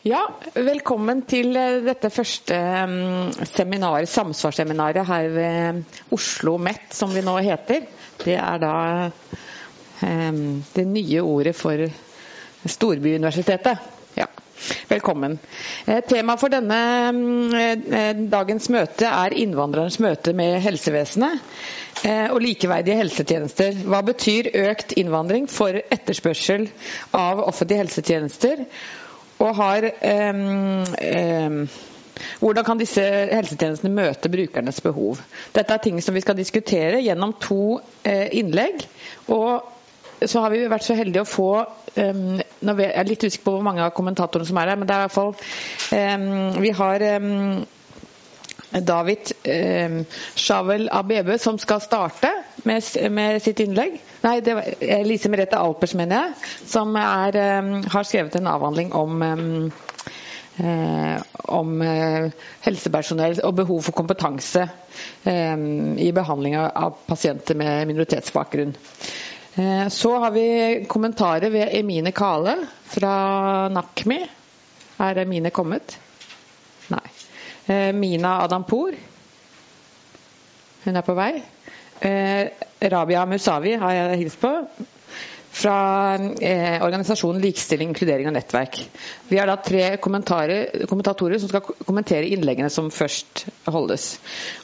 Ja, velkommen til eh, dette første um, seminar, samsvarsseminaret her ved Oslo MET, som vi nå heter. Det er da um, det nye ordet for Storbyuniversitetet. Ja, velkommen. Eh, Tema for denne um, dagens møte er innvandrernes møte med helsevesenet eh, og likeverdige helsetjenester. Hva betyr økt innvandring for etterspørsel av offentlige helsetjenester? Og har um, um, hvordan kan disse helsetjenestene møte brukernes behov? Dette er ting som vi skal diskutere gjennom to eh, innlegg. Og så har vi vært så heldige å få Jeg er litt usikker på hvor mange av kommentatorene som er her, men det er i hvert fall Vi har David eh, Shavel Abebe som skal starte med, med, sitt innlegg. Nei, det var Lise Merete Alpers, mener jeg, som er, eh, har skrevet en avhandling om um, eh, om eh, helsepersonell og behov for kompetanse eh, i behandling av pasienter med minoritetsbakgrunn. Eh, så har vi kommentarer ved Emine Kale fra NAKMI. Er Emine kommet? Eh, Mina Adampour. Hun er på vei. Eh, Rabia Musawi har jeg hilst på. Fra eh, organisasjonen Likestilling, inkludering og nettverk. Vi har da tre kommentatorer som skal kommentere innleggene som først holdes.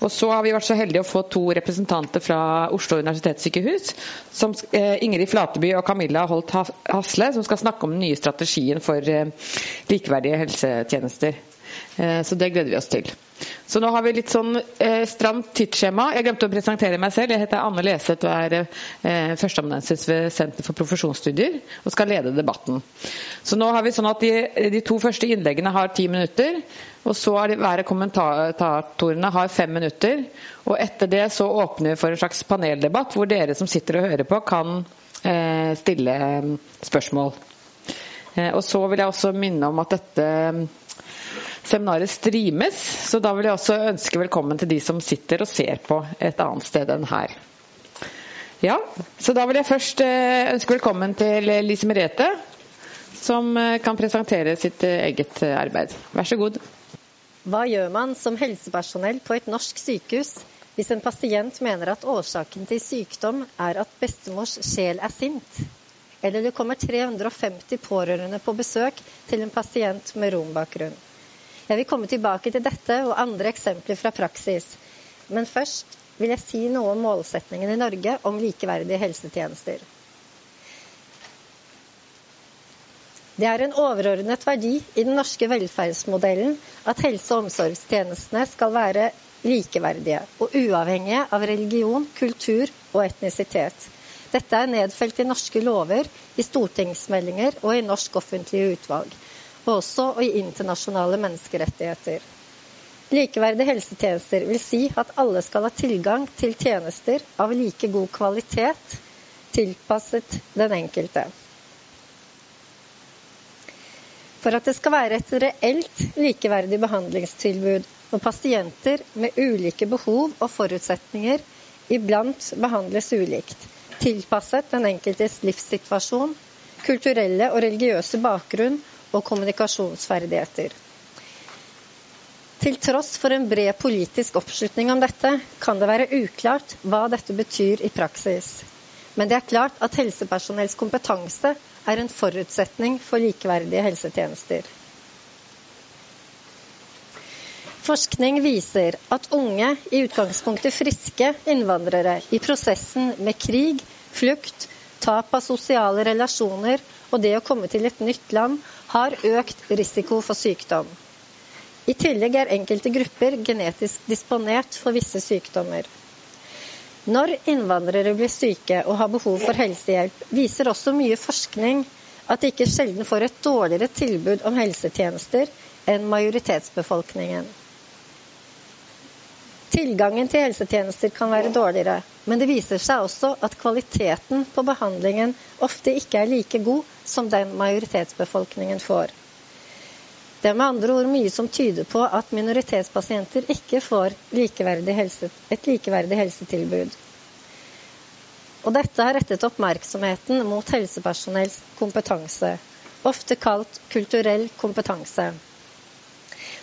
Og så har vi vært så heldige å få to representanter fra Oslo universitetssykehus. Som, Ingrid Flateby og Camilla Holt Hasle, som skal snakke om den nye strategien for likeverdige helsetjenester. Eh, så det gleder vi oss til. Så nå har vi litt sånn eh, stramt tidsskjema. Jeg glemte å presentere meg selv. Jeg heter Anne Leseth og er eh, førsteamanuensis ved Senter for profesjonsstudier og skal lede debatten. Så nå har vi sånn at de, de to første innleggene har ti minutter. Og så har de, hver kommentatorene har fem minutter. Og etter det så åpner vi for en slags paneldebatt hvor dere som sitter og hører på, kan eh, stille mm, spørsmål. Eh, og så vil jeg også minne om at dette Seminaret streames, så da vil jeg også ønske velkommen til de som sitter og ser på et annet sted enn her. Ja, så da vil jeg først eh, ønske velkommen til Lise Merete, som eh, kan presentere sitt eh, eget arbeid. Vær så god. Hva gjør man som helsepersonell på et norsk sykehus hvis en pasient mener at årsaken til sykdom er at bestemors sjel er sint? Eller det kommer 350 pårørende på besøk til en pasient med rombakgrunn. Jeg vil komme tilbake til dette og andre eksempler fra praksis. Men først vil jeg si noe om målsetningen i Norge om likeverdige helsetjenester. Det er en overordnet verdi i den norske velferdsmodellen at helse- og omsorgstjenestene skal være likeverdige og uavhengige av religion, kultur og etnisitet. Dette er nedfelt i norske lover, i stortingsmeldinger og i norsk offentlige utvalg og også i internasjonale menneskerettigheter. Likeverdige helsetjenester vil si at alle skal ha tilgang til tjenester av like god kvalitet, tilpasset den enkelte. For at det skal være et reelt likeverdig behandlingstilbud, må pasienter med ulike behov og forutsetninger iblant behandles ulikt, tilpasset den enkeltes livssituasjon, kulturelle og religiøse bakgrunn og kommunikasjonsferdigheter. Til tross for en bred politisk oppslutning om dette, kan det være uklart hva dette betyr i praksis. Men det er klart at helsepersonells kompetanse er en forutsetning for likeverdige helsetjenester. Forskning viser at unge, i utgangspunktet friske innvandrere i prosessen med krig, flukt, tap av sosiale relasjoner og det å komme til et nytt land har økt risiko for sykdom. I tillegg er enkelte grupper genetisk disponert for visse sykdommer. Når innvandrere blir syke og har behov for helsehjelp, viser også mye forskning at de ikke sjelden får et dårligere tilbud om helsetjenester enn majoritetsbefolkningen. Tilgangen til helsetjenester kan være dårligere, men det viser seg også at kvaliteten på behandlingen ofte ikke er like god som den majoritetsbefolkningen får. Det er med andre ord mye som tyder på at minoritetspasienter ikke får likeverdig helse, et likeverdig helsetilbud. Og dette har rettet oppmerksomheten mot helsepersonells kompetanse, ofte kalt kulturell kompetanse.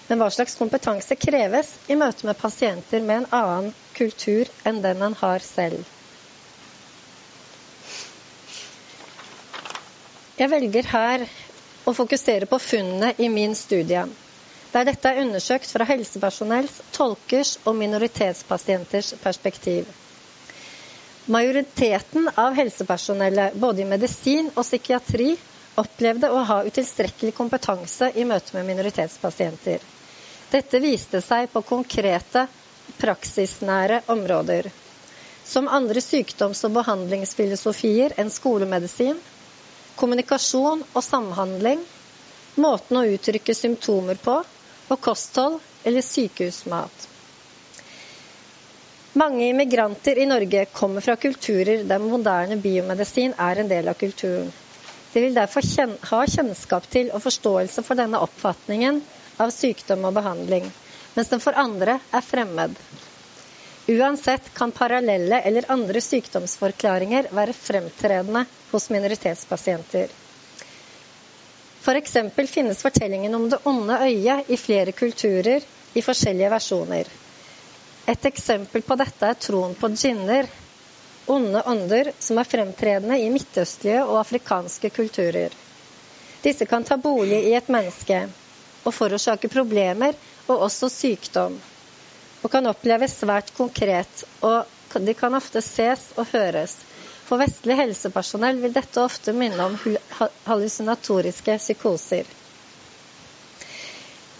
Men hva slags kompetanse kreves i møte med pasienter med en annen kultur enn den en har selv? Jeg velger her å fokusere på funnene i min studie, der dette er undersøkt fra helsepersonells, tolkers og minoritetspasienters perspektiv. Majoriteten av helsepersonellet, både i medisin og psykiatri, opplevde å ha utilstrekkelig kompetanse i møte med minoritetspasienter. Dette viste seg på konkrete, praksisnære områder. Som andre sykdoms- og behandlingsfilosofier enn skolemedisin, kommunikasjon og samhandling, måten å uttrykke symptomer på, og kosthold eller sykehusmat. Mange immigranter i Norge kommer fra kulturer der moderne biomedisin er en del av kulturen. De vil derfor ha kjennskap til og forståelse for denne oppfatningen av sykdom og behandling, mens den for andre er fremmed. Uansett kan parallelle eller andre sykdomsforklaringer være fremtredende hos minoritetspasienter. F.eks. finnes fortellingen om det onde øyet i flere kulturer i forskjellige versjoner. Et eksempel på dette er troen på djinner, onde ånder som er fremtredende i midtøstlige og afrikanske kulturer. Disse kan ta bolig i et menneske, og forårsake problemer og også sykdom. Og kan oppleves svært konkret, og de kan ofte ses og høres. For vestlig helsepersonell vil dette ofte minne om hallusinatoriske psykoser.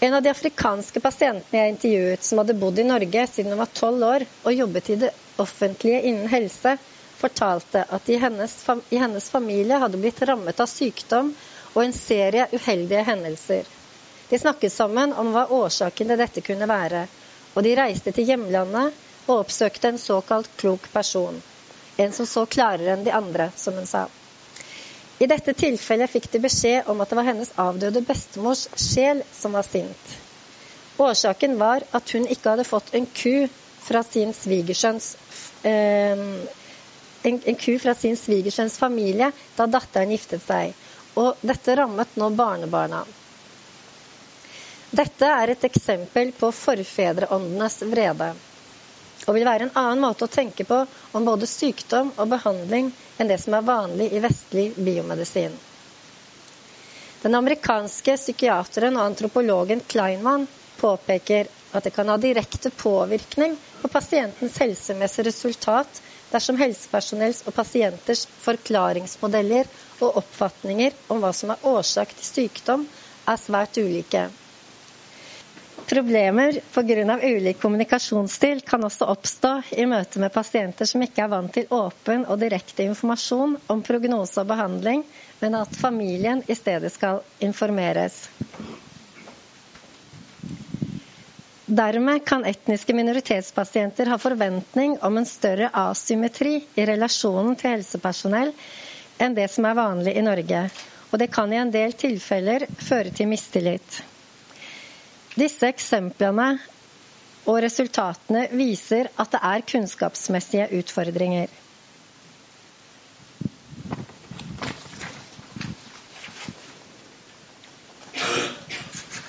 En av de afrikanske pasientene jeg intervjuet, som hadde bodd i Norge siden hun var tolv år og jobbet i det offentlige innen helse, fortalte at i hennes, i hennes familie hadde blitt rammet av sykdom og en serie uheldige hendelser. De snakket sammen om hva årsaken til dette kunne være, og de reiste til hjemlandet og oppsøkte en såkalt klok person. En som så klarere enn de andre, som hun sa. I dette tilfellet fikk de beskjed om at det var hennes avdøde bestemors sjel som var sint. Årsaken var at hun ikke hadde fått en ku fra sin svigersønns eh, en, en ku fra sin svigersønns familie da datteren giftet seg. Og dette rammet nå barnebarna. Dette er et eksempel på forfedreåndenes vrede, og vil være en annen måte å tenke på om både sykdom og behandling enn det som er vanlig i vestlig biomedisin. Den amerikanske psykiateren og antropologen Kleinmann påpeker at det kan ha direkte påvirkning på pasientens helsemessige resultat dersom helsepersonells og pasienters forklaringsmodeller og oppfatninger om hva som er årsak til sykdom, er svært ulike. Problemer pga. ulik kommunikasjonsstil kan også oppstå i møte med pasienter som ikke er vant til åpen og direkte informasjon om prognose og behandling, men at familien i stedet skal informeres. Dermed kan etniske minoritetspasienter ha forventning om en større asymmetri i relasjonen til helsepersonell enn det som er vanlig i Norge, og det kan i en del tilfeller føre til mistillit. Disse eksemplene og resultatene viser at det er kunnskapsmessige utfordringer.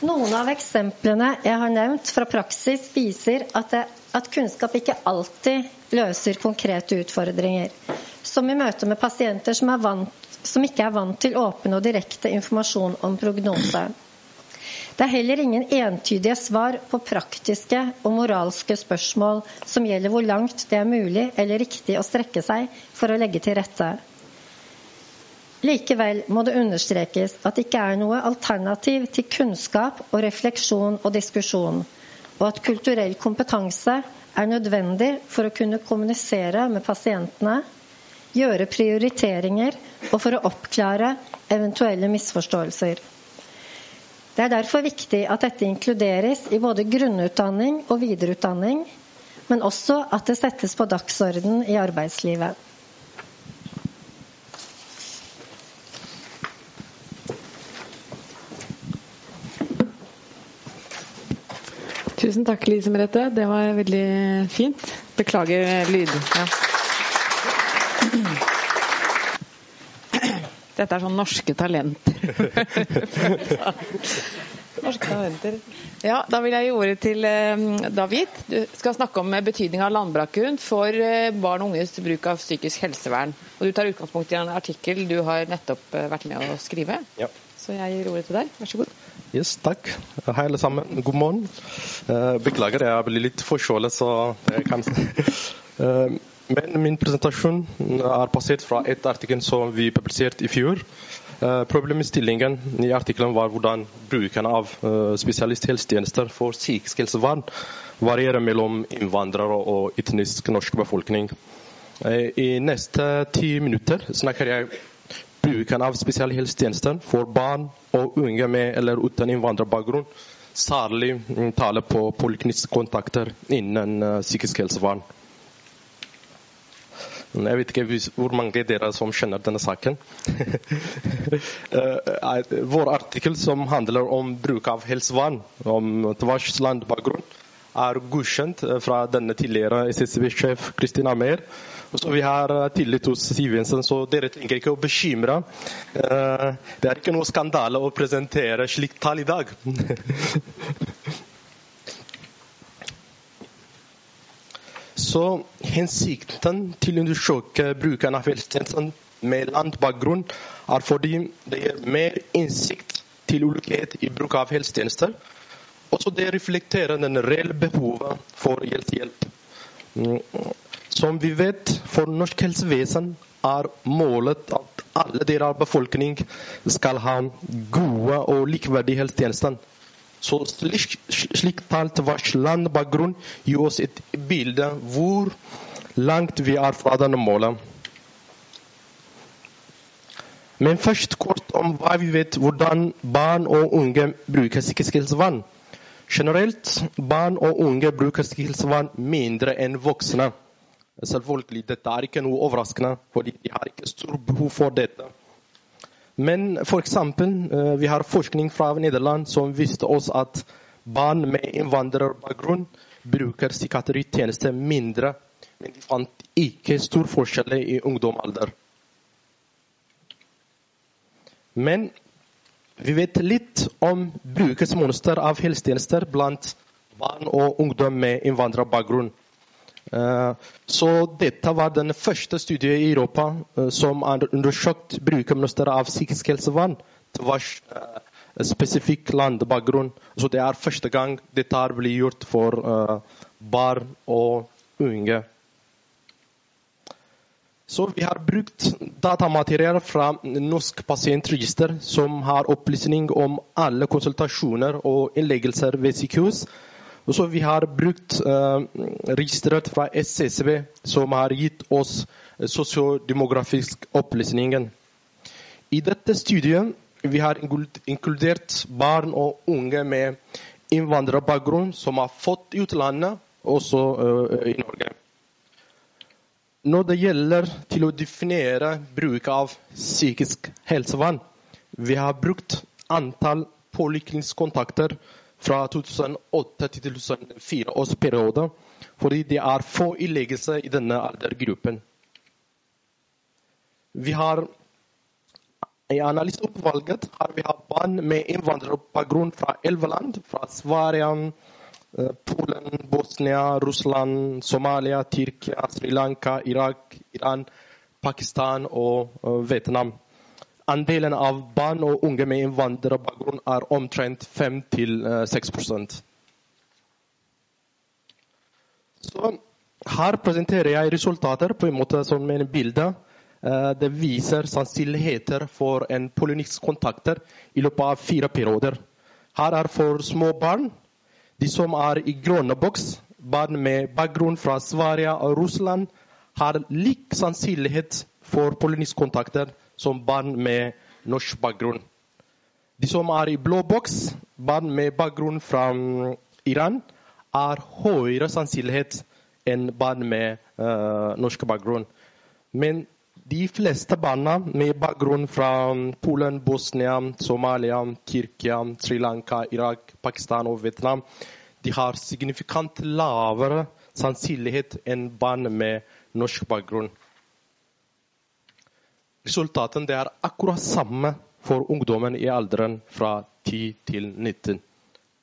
Noen av eksemplene jeg har nevnt fra praksis, viser at, det, at kunnskap ikke alltid løser konkrete utfordringer. Som i møte med pasienter som, vant, som ikke er vant til åpen og direkte informasjon om prognose. Det er heller ingen entydige svar på praktiske og moralske spørsmål som gjelder hvor langt det er mulig eller riktig å strekke seg for å legge til rette. Likevel må det understrekes at det ikke er noe alternativ til kunnskap og refleksjon og diskusjon, og at kulturell kompetanse er nødvendig for å kunne kommunisere med pasientene, gjøre prioriteringer og for å oppklare eventuelle misforståelser. Det er derfor viktig at dette inkluderes i både grunnutdanning og videreutdanning, men også at det settes på dagsorden i arbeidslivet. Tusen takk, Lise Merete. Det var veldig fint. Beklager lyd. Ja. Dette er sånn norske talenter. norske talenter. Ja, Da vil jeg gi ordet til eh, David. Du skal snakke om betydning av landbakgrunn for eh, barn og unges bruk av psykisk helsevern. Og Du tar utgangspunkt i en artikkel du har nettopp eh, vært med å skrive. Ja. Så jeg gir ordet til deg. Vær så god. Yes, takk. Hei, alle sammen. God morgen. Beklager, jeg blir litt forkjølet, så jeg kan Men min presentasjon er basert fra et artikkel som vi publiserte i fjor. Problemstillingen i artikkelen var hvordan bruken av spesialisthelsetjenester for psykisk helsevern varierer mellom innvandrere og etnisk norsk befolkning. I neste ti minutter snakker jeg bruken av spesialhelsetjenester for barn og unge med eller uten innvandrerbakgrunn. Særlig tale på polikliniske kontakter innen psykisk helsevern. Jeg vet ikke hvor mange dere som kjenner denne saken. Vår artikkel som handler om bruk av helsevern, om tvers landbakgrunn, er godkjent fra denne tidligere SSB-sjef Kristina Meyer. Så vi har tillit hos Siv Jensen, så dere trenger ikke å bekymre. Det er ikke noe skandale å presentere slikt tall i dag. Så hensikten til å undersøke bruken av helsetjenesten med landbakgrunn er fordi det gir mer innsikt til ulikhet i bruk av helsetjenester. Også det reflekterer den reelle behovet for helsehjelp. Som vi vet, for norsk helsevesen er målet at alle deler av befolkningen skal ha gode og likeverdige helsetjenester. Så slik, slik talt tvers landbakgrunn gir oss et bilde hvor langt vi er fra denne målet. Men først kort om hva vi vet hvordan barn og unge bruker psykisk helsevern. Generelt barn og unge bruker psykisk helsevern mindre enn voksne. Selvfølgelig, dette er ikke noe overraskende, fordi de har ikke stort behov for dette. Men f.eks. vi har forskning fra Nederland som viste oss at barn med innvandrerbakgrunn bruker psykiatritjenester mindre, men de fant ikke stor forskjell i ungdomsalder. Men vi vet litt om brukersmønster av helsetjenester blant barn og ungdom med innvandrerbakgrunn. Så dette var den første studien i Europa som har undersøkt brukermønster av psykisk helsevern tvers spesifikk landbakgrunn. Så det er første gang dette blir gjort for barn og unge. Så vi har brukt datamateriell fra Norsk pasientregister, som har opplysning om alle konsultasjoner og innleggelser ved sykehus. Og så vi har brukt uh, registeret fra SCCB, som har gitt oss sosiodemografisk opplysning. I dette studiet vi har inkludert barn og unge med innvandrerbakgrunn som har fått utlandet, også uh, i Norge. Når det gjelder til å definere bruk av psykisk helsevern, vi har brukt antall polikliniske kontakter fra 2008 til 2004 års periode, fordi det er få innleggelser i denne aldergruppen. Vi har I analyseoppvalget har vi hatt barn med innvandrerbakgrunn fra elleve land, fra Sverige, Polen, Bosnia, Russland, Somalia, Tyrkia, Sri Lanka, Irak, Iran, Pakistan og Vietnam. Andelen av barn og unge med innvandrerbakgrunn er omtrent 5-6% Så Her presenterer jeg resultater på en måte som en bilde. Det viser sannsynligheter for en polynisk kontakter i løpet av fire perioder. Her er for små barn. De som er i grønne boks, barn med bakgrunn fra Sverige og Russland, har lik sannsynlighet for polynisk kontakter som barn med norsk bakgrunn. De som er i blå boks, barn med bakgrunn fra Iran, har høyere sannsynlighet enn barn med uh, norsk bakgrunn. Men de fleste barna med bakgrunn fra Polen, Bosnia, Somalia, Tyrkia, Sri Lanka, Irak, Pakistan og Vietnam de har signifikant lavere sannsynlighet enn barn med norsk bakgrunn. Resultatene er akkurat samme for ungdommen i alderen fra 10 til 19.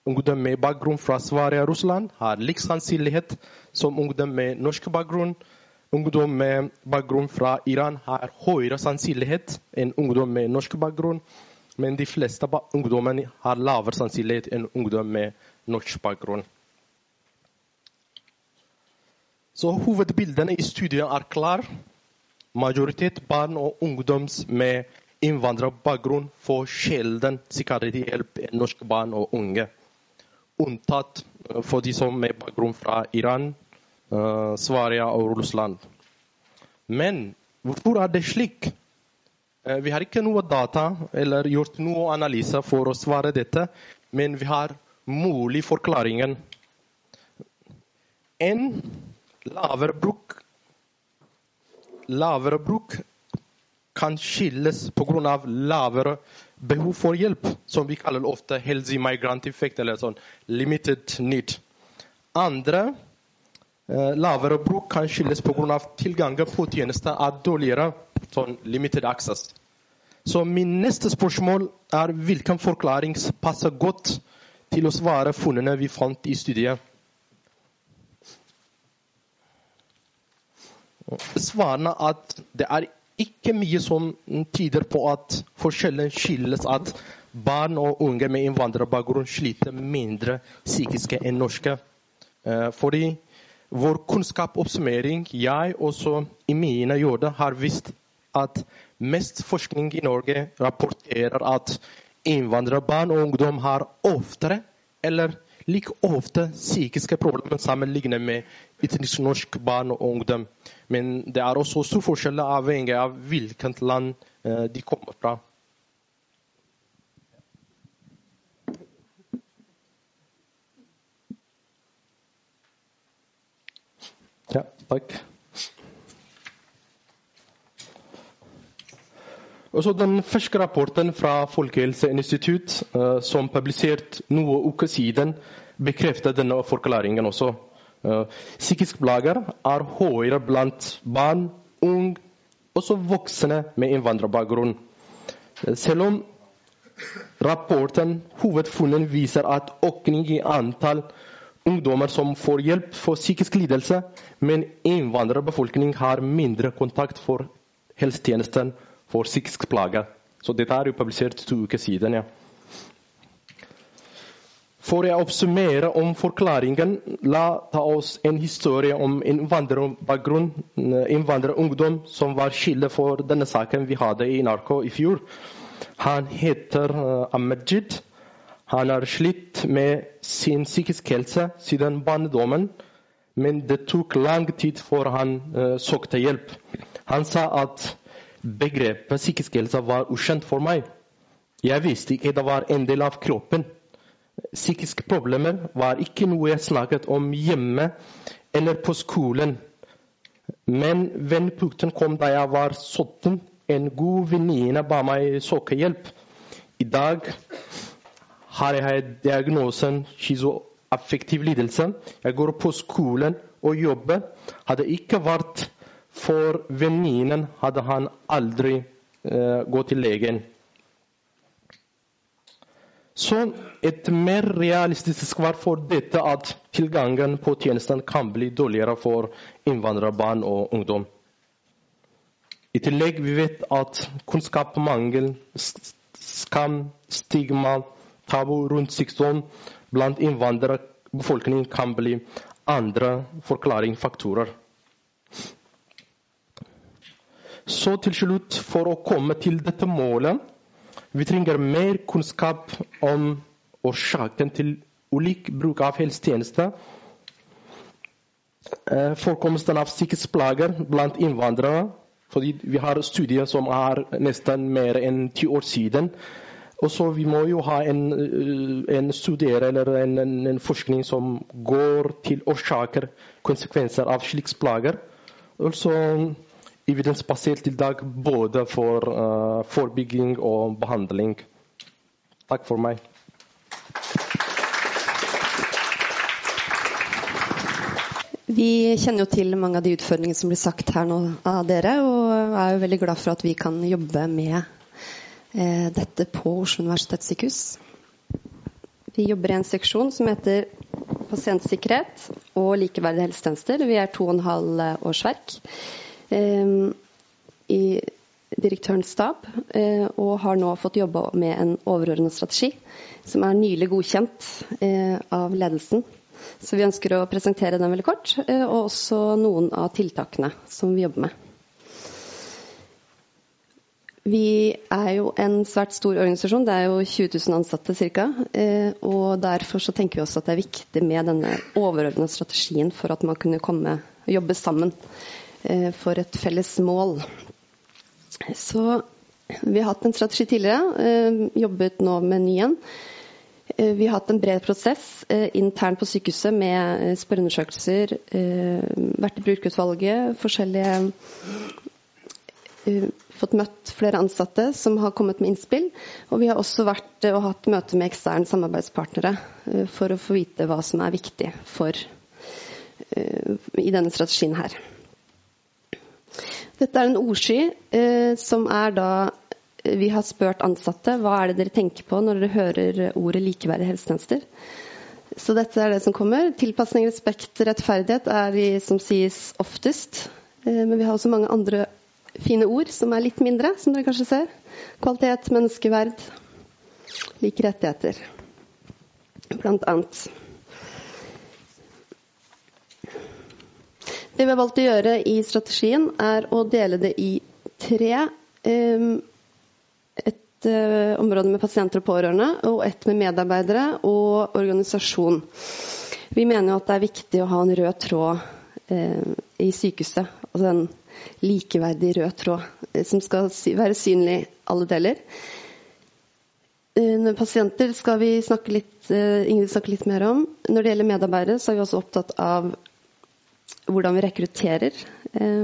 Ungdom med bakgrunn fra Sverige og Russland har lik sannsynlighet som ungdom med norsk bakgrunn. Ungdom med bakgrunn fra Iran har høyere sannsynlighet enn ungdom med norsk bakgrunn. Men de fleste ungdommene har lavere sannsynlighet enn ungdom med norsk bakgrunn. Så hovedbildene i studien er klar. Majoritet barn og ungdoms med innvandrerbakgrunn får sjelden sikkerhetshjelp enn norske barn og unge. Unntatt for de som med bakgrunn fra Iran, uh, Sverige og Russland. Men hvorfor er det slik? Uh, vi har ikke noe data eller gjort noe analyse for å svare dette, men vi har mulig forklaringen. En lavere bruk lavere bruk kan skilles pga. lavere behov for hjelp, som vi kaller ofte 'healthy migrant effect', eller sånn limited need. Andre eh, lavere bruk kan skilles pga. tilgangen på tjenester er dårligere, sånn limited access. Så min neste spørsmål er hvilken forklaring passer godt til å svare funnene vi fant i studiet. Svarene at det er ikke mye som tyder på at forskjellen skyldes at barn og unge med innvandrerbakgrunn sliter mindre psykisk enn norske. Eh, fordi vår kunnskapsoppsummering, jeg også i mine gjorde, har vist at mest forskning i Norge rapporterer at innvandrerbarn og ungdom har oftere eller like ofte psykiske problemer sammenlignet med etnisk norsk barn og ungdom. Men det er også stor forskjell avhengig av hvilket land eh, de kommer fra. Ja, takk. Også den første rapporten fra Folkehelseinstituttet, uh, som publisert noen uker siden, bekrefter denne forklaringen også. Psykiske plager er høyere blant barn, unge, også voksne med innvandrerbakgrunn. Uh, selv om rapporten hovedfunnen viser at økning i antall ungdommer som får hjelp for psykisk lidelse, men innvandrerbefolkning har mindre kontakt for helsetjenesten for psykiske plager. Så dette er jo publisert to uker siden. ja. For å oppsummere om forklaringen, la ta oss en historie om innvandrerbakgrunn, innvandrerungdom, som var skyldig for denne saken vi hadde i NRK i fjor. Han heter uh, Amajid. Han har slitt med sin psykiske helse siden barndommen, men det tok lang tid før han uh, søkte hjelp. Han sa at Begrepet psykisk helse var ukjent for meg. Jeg visste ikke det var en del av kroppen. Psykiske problemer var ikke noe jeg snakket om hjemme eller på skolen. Men vendepunktet kom da jeg var 17. En god venninne ba meg søke hjelp. I dag har jeg diagnosen schizoaffektiv lidelse. Jeg går på skolen og jobber. Hadde ikke vært for venninnen hadde han aldri uh, gått til legen. Så et mer realistisk svar for dette at tilgangen på tjenesten kan bli dårligere for innvandrerbarn og ungdom. I tillegg vi vet at kunnskapsmangel, skam, stigma, tabu rundt sykdom blant innvandrerbefolkningen kan bli andre forklaringsfaktorer. Så til slutt, for å komme til dette målet, vi trenger mer kunnskap om årsaken til ulik bruk av helsetjenester. Eh, forekomsten av psykiske plager blant innvandrere. fordi Vi har studier som er nesten mer enn ti år siden. Og så Vi må jo ha en, eh, en studier eller en, en, forskning som går til årsaker, konsekvenser av slike plager. Altså, evidensbasert tiltak både for uh, forebygging og behandling. Takk for meg. Vi kjenner jo til mange av de utfordringene som blir sagt her nå av dere, og er jo veldig glad for at vi kan jobbe med eh, dette på Oslo universitetssykehus. Vi jobber i en seksjon som heter pasientsikkerhet og likeverdige helsetjenester. Vi er to og en halv årsverk i direktørens stab, eh, og har nå fått jobbe med en overordnet strategi som er nylig godkjent eh, av ledelsen så vi ønsker å presentere den veldig kort, eh, og også noen av tiltakene som vi jobber med. Vi er jo en svært stor organisasjon, det er jo 20 000 ansatte ca. Og derfor så tenker vi også at det er viktig med denne overordnede strategien for at man kunne komme og jobbe sammen for et felles mål. Så vi har hatt en strategi tidligere, jobbet nå med en ny en. Eh, vi har hatt en bred prosess eh, internt på sykehuset med eh, spørreundersøkelser, vært i brukerutvalget, forskjellige Fått møtt flere ansatte som har kommet med innspill. Og vi har også vært og hatt møte med eksterne samarbeidspartnere for å få vite hva som er viktig for, i denne strategien her. Dette er en ordsky som er da vi har spurt ansatte hva er det dere tenker på når dere hører ordet likeverdige helsetjenester. Så dette er det som kommer. Tilpasning, respekt, rettferdighet er de som sies oftest. Eh, men vi har også mange andre fine ord som er litt mindre, som dere kanskje ser. Kvalitet, menneskeverd, like rettigheter, blant annet. Det vi har valgt å gjøre i strategien, er å dele det i tre um, et uh, område med pasienter og pårørende, og et med medarbeidere og organisasjon. Vi mener jo at det er viktig å ha en rød tråd uh, i sykehuset. Altså en likeverdig rød tråd uh, som skal være synlig alle deler. Når pasienter skal vi snakke litt, Ingrid snakke litt mer om. Når det gjelder medarbeidere, så er vi også opptatt av hvordan vi rekrutterer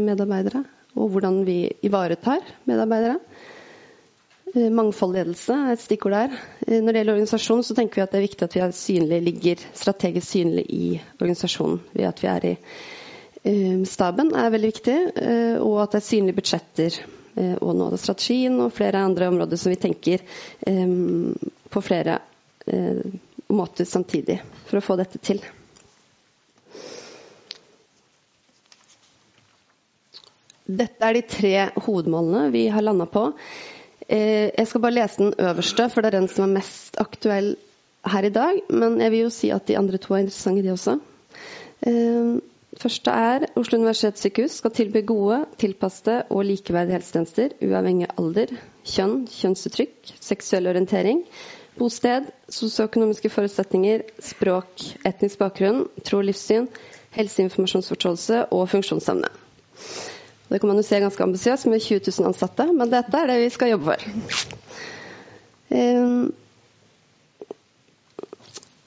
medarbeidere. Og hvordan vi ivaretar medarbeidere. Eh, mangfoldledelse er et stikkord der. Eh, når det gjelder organisasjon, så tenker vi at det er viktig at vi er synlig, ligger strategisk synlig i organisasjonen. Ved at vi er i staben er veldig viktig, og at det er synlige budsjetter. Og noe det strategien og flere andre områder som vi tenker på flere måter samtidig for å få dette til. Dette er de tre hovedmålene vi har landa på. Eh, jeg skal bare lese den øverste, for det er den som er mest aktuell her i dag. Men jeg vil jo si at de andre to er interessante, de også. Eh, første er Oslo universitetssykehus skal tilby gode, tilpassede og likeverdige helsetjenester uavhengig av alder, kjønn, kjønnsuttrykk, seksuell orientering, bosted, sosioøkonomiske forutsetninger, språk, etnisk bakgrunn, tro og livssyn, helseinformasjonsforståelse og funksjonsevne. Det kan man jo se ganske ambisiøst med 20 000 ansatte, men dette er det vi skal jobbe for. Um,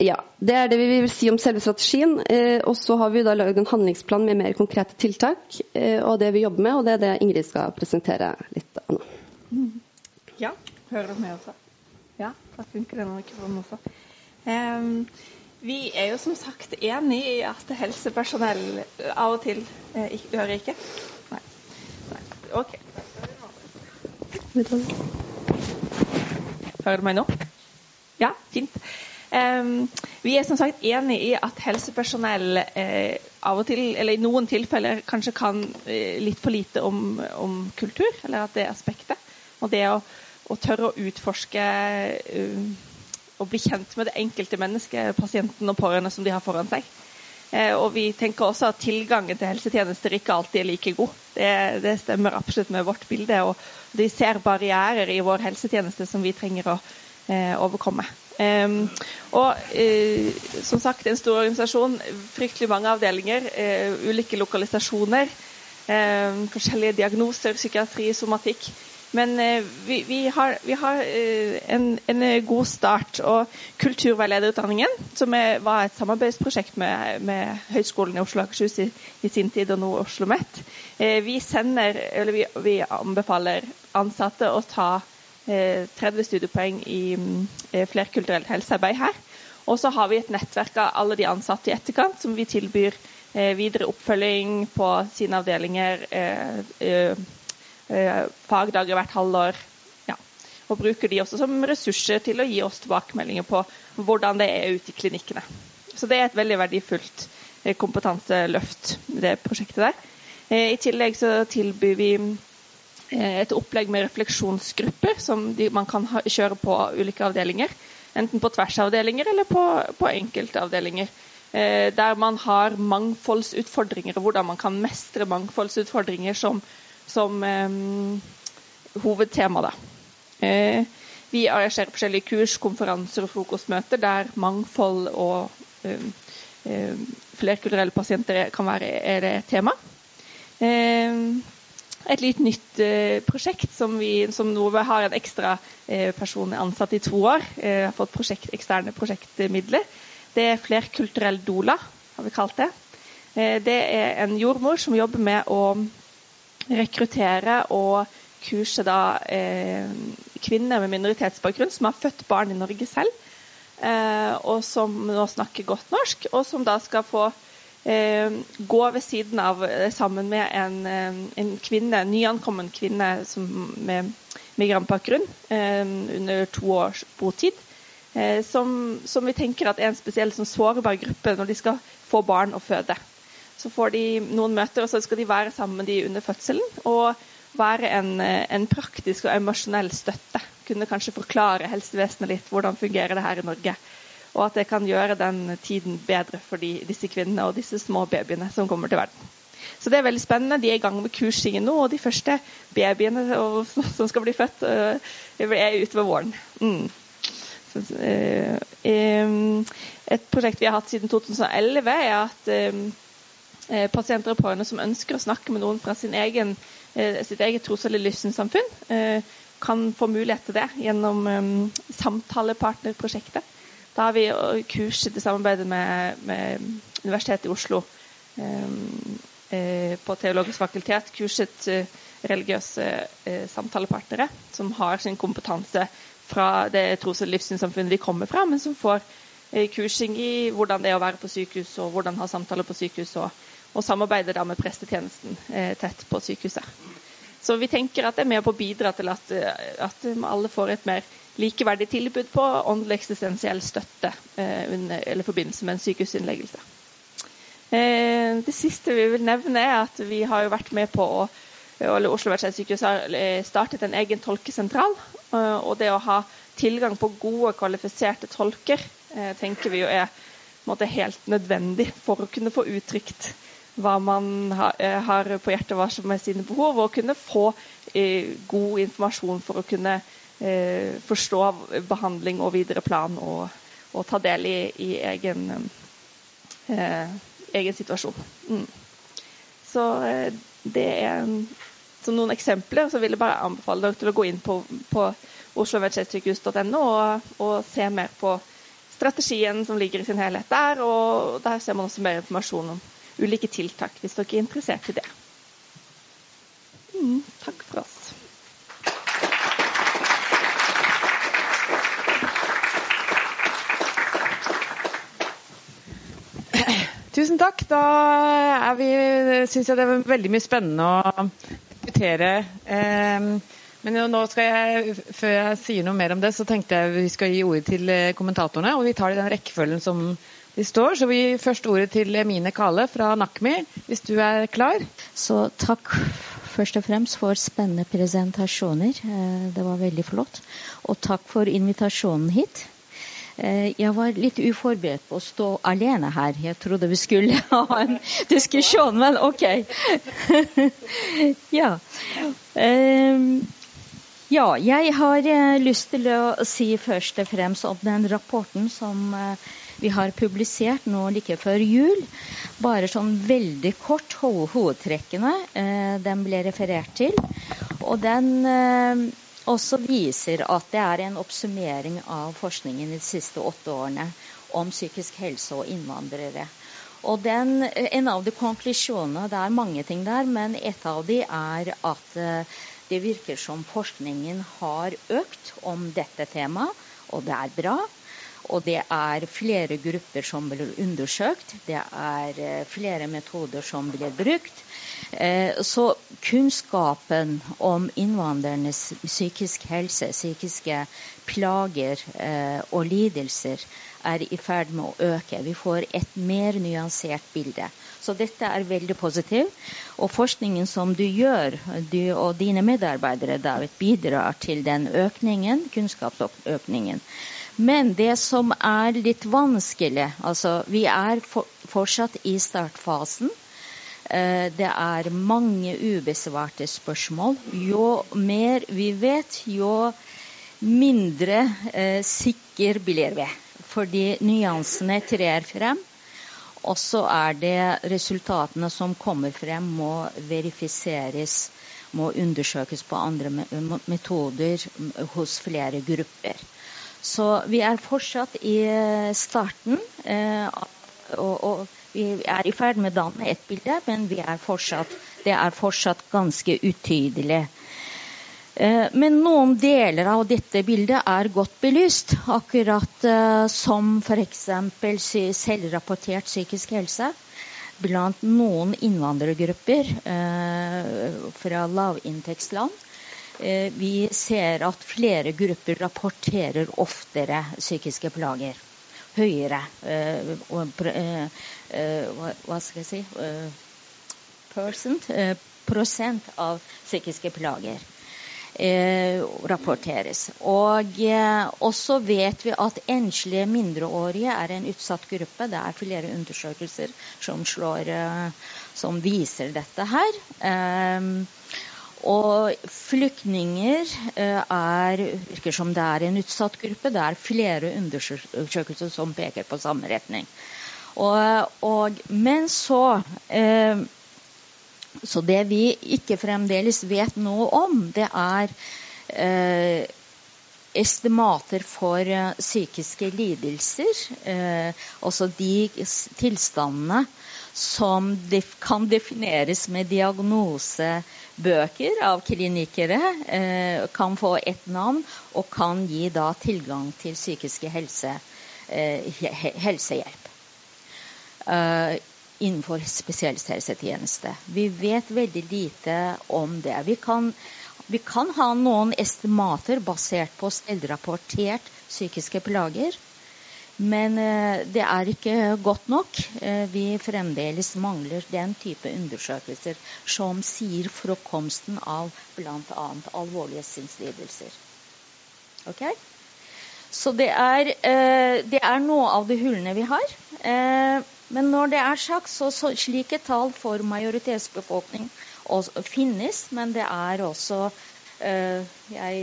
ja, Det er det vi vil si om selve strategien. Eh, og så har vi da lagd en handlingsplan med mer konkrete tiltak. Eh, og det vi jobber med, og det er det Ingrid skal presentere litt av nå. Ja, hører du meg også? Ja, da funker denne mikrofonen også. Um, vi er jo som sagt enig i at helsepersonell av og til eh, Hører ikke? OK. Hører du meg nå? Ja, fint. Um, vi er som sagt enig i at helsepersonell eh, av og til, eller i noen tilfeller kanskje kan eh, litt for lite om, om, kultur, eller at det er aspektet. Og det å, å tørre å utforske um, og bli kjent med det enkelte mennesket, pasienten og pårørende som de har foran seg. Eh, og vi tenker også at tilgangen til helsetjenester ikke alltid er like god. Det, det stemmer absolutt med vårt bilde. Og de ser barrierer i vår helsetjeneste som vi trenger å eh, overkomme. Um, og uh, som sagt, en stor organisasjon, fryktelig mange avdelinger, uh, ulike lokalisasjoner, uh, forskjellige diagnoser, psykiatri, somatikk. Men eh, vi, vi, har, vi har eh, en, en, god start. Og kulturveilederutdanningen, som er, var et samarbeidsprosjekt med, med Høgskolen i Oslo og Akershus i, i, sin tid, og nå Oslo OsloMet, eh, vi, sender, vi, vi anbefaler ansatte å ta 30 studiepoeng i flerkulturelt helsearbeid her. Og så har vi et nettverk av alle de ansatte i etterkant som vi tilbyr videre oppfølging på sine avdelinger, fagdager hvert halvår. Ja. Og bruker de også som ressurser til å gi oss tilbakemeldinger på hvordan det er ute i klinikkene. Så det er et veldig verdifullt kompetanseløft, det prosjektet der. I tillegg så tilbyr vi et opplegg med refleksjonsgrupper som man kan kjøre på ulike avdelinger. Enten på tvers av avdelinger eller på, på enkeltavdelinger. Eh, der man har mangfoldsutfordringer, og hvordan man kan mestre mangfoldsutfordringer som, som eh, hovedtema. Da. Eh, vi arrangerer forskjellige kurs, konferanser og frokostmøter der mangfold og eh, flerkulturelle pasienter kan være er det tema. Et litt nytt prosjekt som, vi, som Nove har en ekstra person ansatt i to år. Har fått prosjekt, eksterne prosjektmidler. Det er flerkulturell doula, har vi kalt det. Det er en jordmor som jobber med å rekruttere og kurse da, eh, kvinner med minoritetsbakgrunn som har født barn i Norge selv, eh, og som nå snakker godt norsk, og som da skal få eh, gå ved siden av eh, sammen med en, eh, en kvinne, nyankommen kvinne som, med migrantbakgrunn eh, under to års botid. Som, som, vi tenker at er en spesiell sånn, sårbar gruppe når de skal få barn og føde. Så får de noen møter, og så skal de være sammen med de under fødselen. Og være en, eh, en praktisk og emosjonell støtte. Kunne kanskje forklare helsevesenet litt hvordan fungerer det her i Norge og at det kan gjøre den tiden bedre for de, disse kvinnene og disse små babyene som kommer til verden. Så det er veldig spennende. De er i gang med kursingen nå, og de første babyene som skal bli født, øh, er ute ved våren. Mm. Øh, et prosjekt vi har hatt siden 2011, er at pasienter og pårørende som ønsker å snakke med noen fra egen, sitt eget tros- eller livssynssamfunn, kan få mulighet til det gjennom samtalepartnerprosjektet. Da har vi kurset i samarbeid med, med, Universitetet i Oslo eh, på Teologisk fakultet. Kurset eh, religiøse eh, samtalepartnere som har sin kompetanse fra det tros- og livssynssamfunnet de kommer fra, men som får eh, kursing i hvordan det er å være på sykehus, og hvordan ha samtaler på sykehus, og, og samarbeider da med prestetjenesten eh, tett på sykehuset. Så vi tenker at det er med på å bidra til at, at alle får et mer likeverdig tilbud på åndelig eksistensiell støtte eh, under, eller forbindelse med en sykehusinnleggelse. Eh, det siste vi vil nevne, er at vi har jo vært med på å eller Oslo universitetssykehus har eh, startet en egen tolkesentral. Og det å ha tilgang på gode, kvalifiserte tolker tenker vi jo er måte, helt nødvendig for å kunne få uttrykt hva man har på hjertet, hva som er sine behov, og kunne få god informasjon for å kunne eh, forstå behandling og videre plan og, og ta del i, i egen, eh, egen, situasjon. Mm. Så eh, det er som noen eksempler. Så vil jeg bare anbefale dere til å gå inn på, på oslouniversitetssykehus.no og, og se mer på strategien som ligger i sin helhet der. Og der ser man også mer informasjon om ulike tiltak, hvis dere er interessert i det. Mm, takk for oss. Tusen takk. Da syns jeg det er veldig mye spennende å diskutere. Ehm, men nå skal jeg, før jeg sier noe mer om det, så tenkte jeg vi skal gi ordet til eh, kommentatorene. Og vi tar det i den rekkefølgen som de står. Så vi gir først ordet til Mine Kale fra NAKMI, hvis du er klar. Så takk først og fremst for spennende presentasjoner. Eh, det var veldig flott. Og takk for invitasjonen hit. Eh, jeg var litt uforberedt på å stå alene her. Jeg trodde vi skulle ha en diskusjon, men OK. ja. Ehm, ja, jeg har eh, lyst til å si først og fremst om den rapporten som vi har publisert nå like før jul. Bare sånn veldig kort hovedtrekkene den ble referert til. Og den også viser at det er en oppsummering av forskningen de siste åtte årene om psykisk helse og innvandrere. Og den, En av de konklusjonene Det er mange ting der, men et av de er at eh, det virker som forskningen har økt om dette temaet, og det er bra. Og det er flere grupper som blir undersøkt. Det er eh, flere metoder som blir brukt. Eh, så kunnskapen om innvandrernes psykisk helse, psykiske plager eh, og lidelser er i ferd med å øke. Vi får et mer nyansert bilde. Så dette er veldig positivt. Og forskningen som du gjør, du og dine medarbeidere, David, bidrar til den økningen, kunnskapsøkningen. Men det som er litt vanskelig altså Vi er for, fortsatt i startfasen. Eh, det er mange ubesvarte spørsmål. Jo mer vi vet, jo mindre eh, sikker blir vi. Fordi nyansene trer frem. Og så er det resultatene som kommer frem, må verifiseres, må undersøkes på andre metoder hos flere grupper. Så vi er fortsatt i starten. Eh, og, og vi er i ferd med å danne et bilde, men er fortsatt, det er fortsatt ganske utydelig. Eh, men noen deler av dette bildet er godt belyst, akkurat eh, som f.eks. selvrapportert psykisk helse blant noen innvandrergrupper eh, fra lavinntektsland. Vi ser at flere grupper rapporterer oftere psykiske plager. Høyere hva skal jeg si prosent av psykiske plager eh, rapporteres. Og eh, også vet vi at enslige mindreårige er en utsatt gruppe. Det er flere undersøkelser som, slår, eh, som viser dette her. Og flyktninger eh, er, virker som det er en utsatt gruppe. Det er flere undersøkelser som peker på samme retning. Og, og, men så eh, så det vi ikke fremdeles vet noe om, det er eh, estimater for psykiske lidelser. Også de tilstandene som def kan defineres med diagnosebøker av klinikere, eh, kan få et navn og kan gi da tilgang til psykiske helse, eh, helsehjelp. Uh, innenfor spesialisthelsetjeneste. Vi vet veldig lite om det. Vi kan, vi kan ha noen estimater basert på selvrapportert psykiske plager. Men eh, det er ikke godt nok. Eh, vi fremdeles mangler den type undersøkelser som sier forekomsten av bl.a. alvorlige sinnslidelser. Okay? Så det er, eh, det er, noe av de hullene vi har. Men når det er sagt, så, slike tall for majoritetsbefolkning finnes, men det er også jeg,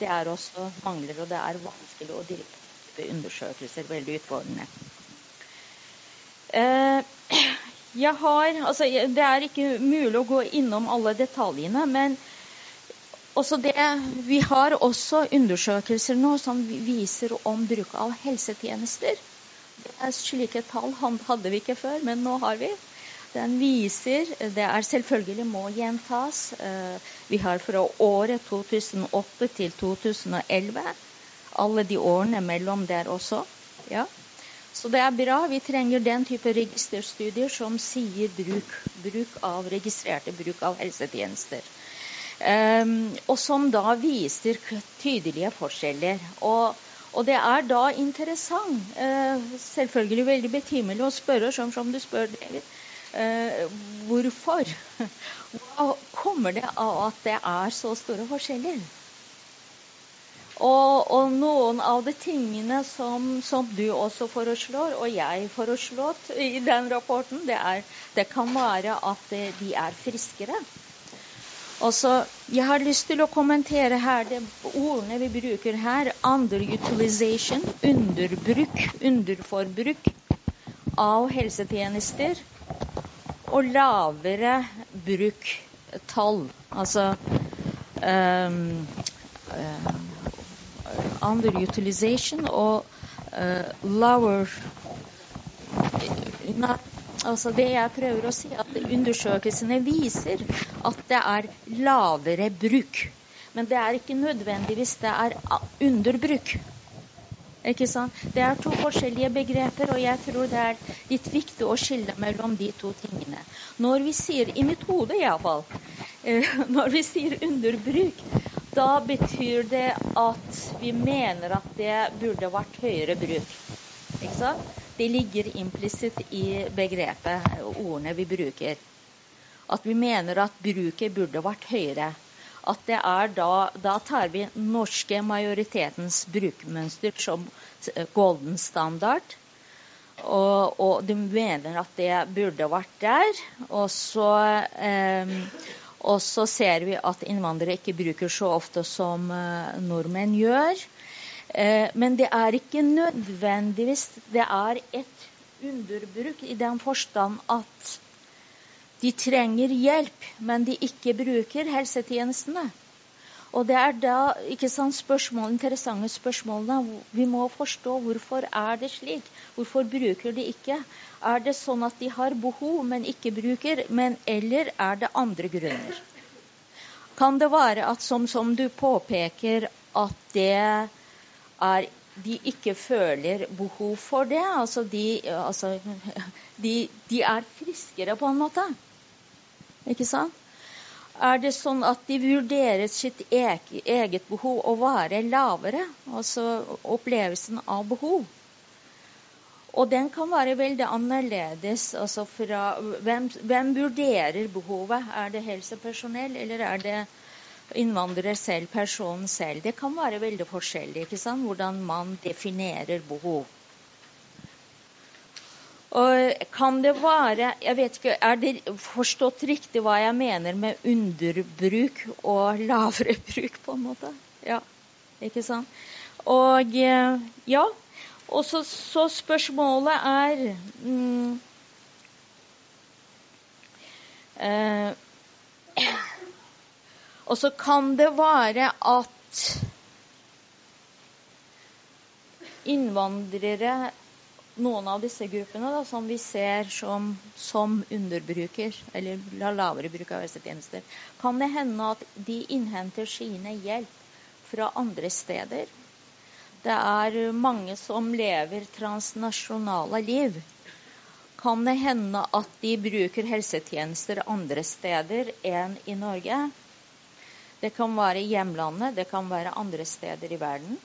det er også mangler, og det er vanskelig å drive undersøkelser. Veldig utfordrende. Jeg har, altså, det er ikke mulig å gå innom alle detaljene, men det, vi har også undersøkelser nå som viser om bruk av helsetjenester. Slike tall hadde vi ikke før, men nå har vi. Den viser Det er selvfølgelig må gjentas. Eh, vi har fra året 2008 til 2011. Alle de årene mellom der også. Ja. Så det er bra. Vi trenger den type registerstudier som sier bruk, bruk av registrerte bruk av helsetjenester. Um, og som da viser tydelige forskjeller. Og og det er da interessant, uh, selvfølgelig veldig betimelig å spørre, som, som du spør, David, uh, hvorfor? Hva kommer det av at det er så store forskjeller? Og, og noen av de tingene som, som, du også foreslår, og jeg foreslått i den rapporten, det, er, det kan være at de er friskere. Altså, jeg har lyst til å kommentere her de ordene vi bruker her. Underutilization, underbruk, underforbruk av helsetjenester. Og lavere bruktall. Altså um, uh, Underutilization og uh, lower not Altså det jeg prøver å si, at Undersøkelsene viser at det er lavere bruk. Men det er ikke nødvendigvis det er underbruk. Ikke sant? Det er to forskjellige begreper, og jeg tror det er litt viktig å skille mellom de to tingene. Når vi sier, i mitt hode iallfall, eh, når vi sier underbruk, da betyr det at vi mener at det burde vært høyere bruk. Ikke sant? Det ligger implisitt i begrepet, ordene vi bruker. At vi mener at bruket burde vært høyere at det er da, da tar vi norske majoritetens brukermønster som eh, golden standard. Og, og, de mener at det burde vært der. Og så, eh, og så ser vi at innvandrere ikke bruker så ofte som eh, nordmenn gjør. Eh, men det er ikke nødvendigvis Det er et underbruk i den forstand at de trenger hjelp, men de ikke bruker helsetjenestene. Og det er da ikke sant, spørsmål, interessante spørsmålene. Vi må forstå hvorfor er det slik. Hvorfor bruker de ikke? Er det sånn at de har behov, men ikke bruker? Men, eller er det andre grunner? Kan det være at som, som du påpeker, at det er de ikke føler behov for det? Altså de, altså, de, de er friskere, på en måte. Ikke sant? Er det sånn at de vurderer sitt eget behov å være lavere? Altså opplevelsen av behov. Og den kan være veldig annerledes. Altså fra, hvem, hvem, vurderer behovet? Er det helsepersonell, eller er det innvandrer selv, personen selv? Det kan være veldig forskjellig ikke sant? hvordan man definerer behov. Og kan det være jeg vet ikke, Er det forstått riktig hva jeg mener med underbruk og lavere bruk, på en måte? Ja, ikke sant? Og eh, ja. Og så, så spørsmålet er mm, eh, Og så kan det være at innvandrere noen av disse gruppene da, som vi ser som, som underbruker, eller lavere bruk av helsetjenester, kan det hende at de innhenter sine hjelp fra andre steder. Det er mange som lever transnasjonale liv. Kan det hende at de bruker helsetjenester andre steder enn i Norge? Det kan være i hjemlandet, det kan være andre steder i verden.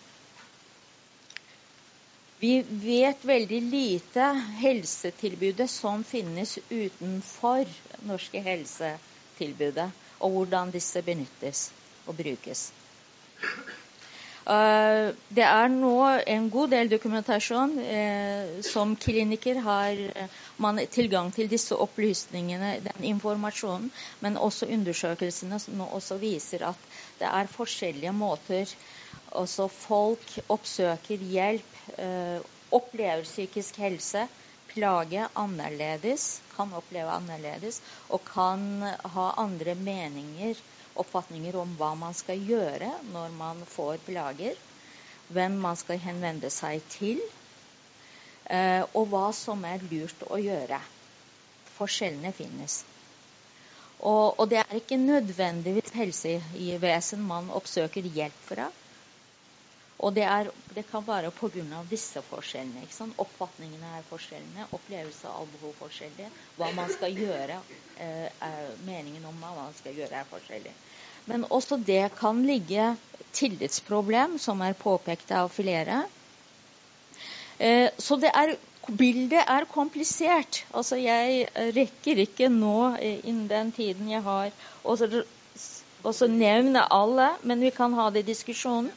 Vi vet veldig lite helsetilbudet som finnes utenfor norske helsetilbudet, og hvordan disse benyttes og brukes. Uh, det er nå en god del dokumentasjon. Uh, som kliniker har man tilgang til disse opplysningene, den informasjonen, men også undersøkelsene som nå også viser at det er forskjellige måter også folk oppsøker hjelp, eh, opplever psykisk helse, plage annerledes, kan oppleve annerledes, og kan ha andre meninger, oppfatninger om hva man skal gjøre når man får plager, hvem man skal henvende seg til, eh, og hva som er lurt å gjøre. Forskjellene finnes. Og, og det er ikke nødvendigvis helsevesen man oppsøker hjelp fra. Og det, er, det kan være pga. disse forskjellene. ikke sant? Oppfatningene er forskjellene, opplevelse av behov forskjellig. Hva man skal gjøre, eh, meningen om hva man skal gjøre, er forskjellig. Men også det kan ligge tillitsproblem, som er påpekt av flere. Eh, så det er, bildet er komplisert. Altså jeg rekker ikke nå, eh, innen den tiden jeg har, å nevne alle, men vi kan ha det i diskusjonen.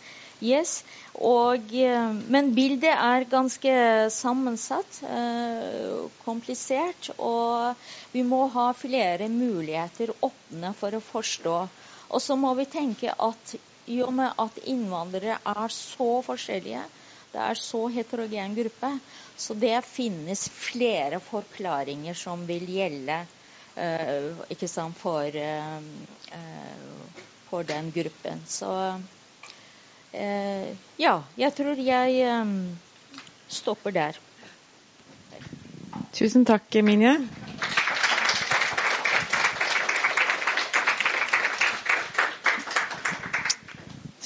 Yes. Og, eh, men bildet er ganske sammensatt, eh, komplisert, og vi må ha flere muligheter åpne for å forstå. Og så må vi tenke at i og med at innvandrere er så forskjellige, det er så heterogen gruppe, så det finnes flere forklaringer som vil gjelde ikke sant, for, uh, for den gruppen. Så Eh, ja, jeg tror jeg eh, stopper der. Tusen takk, Minje.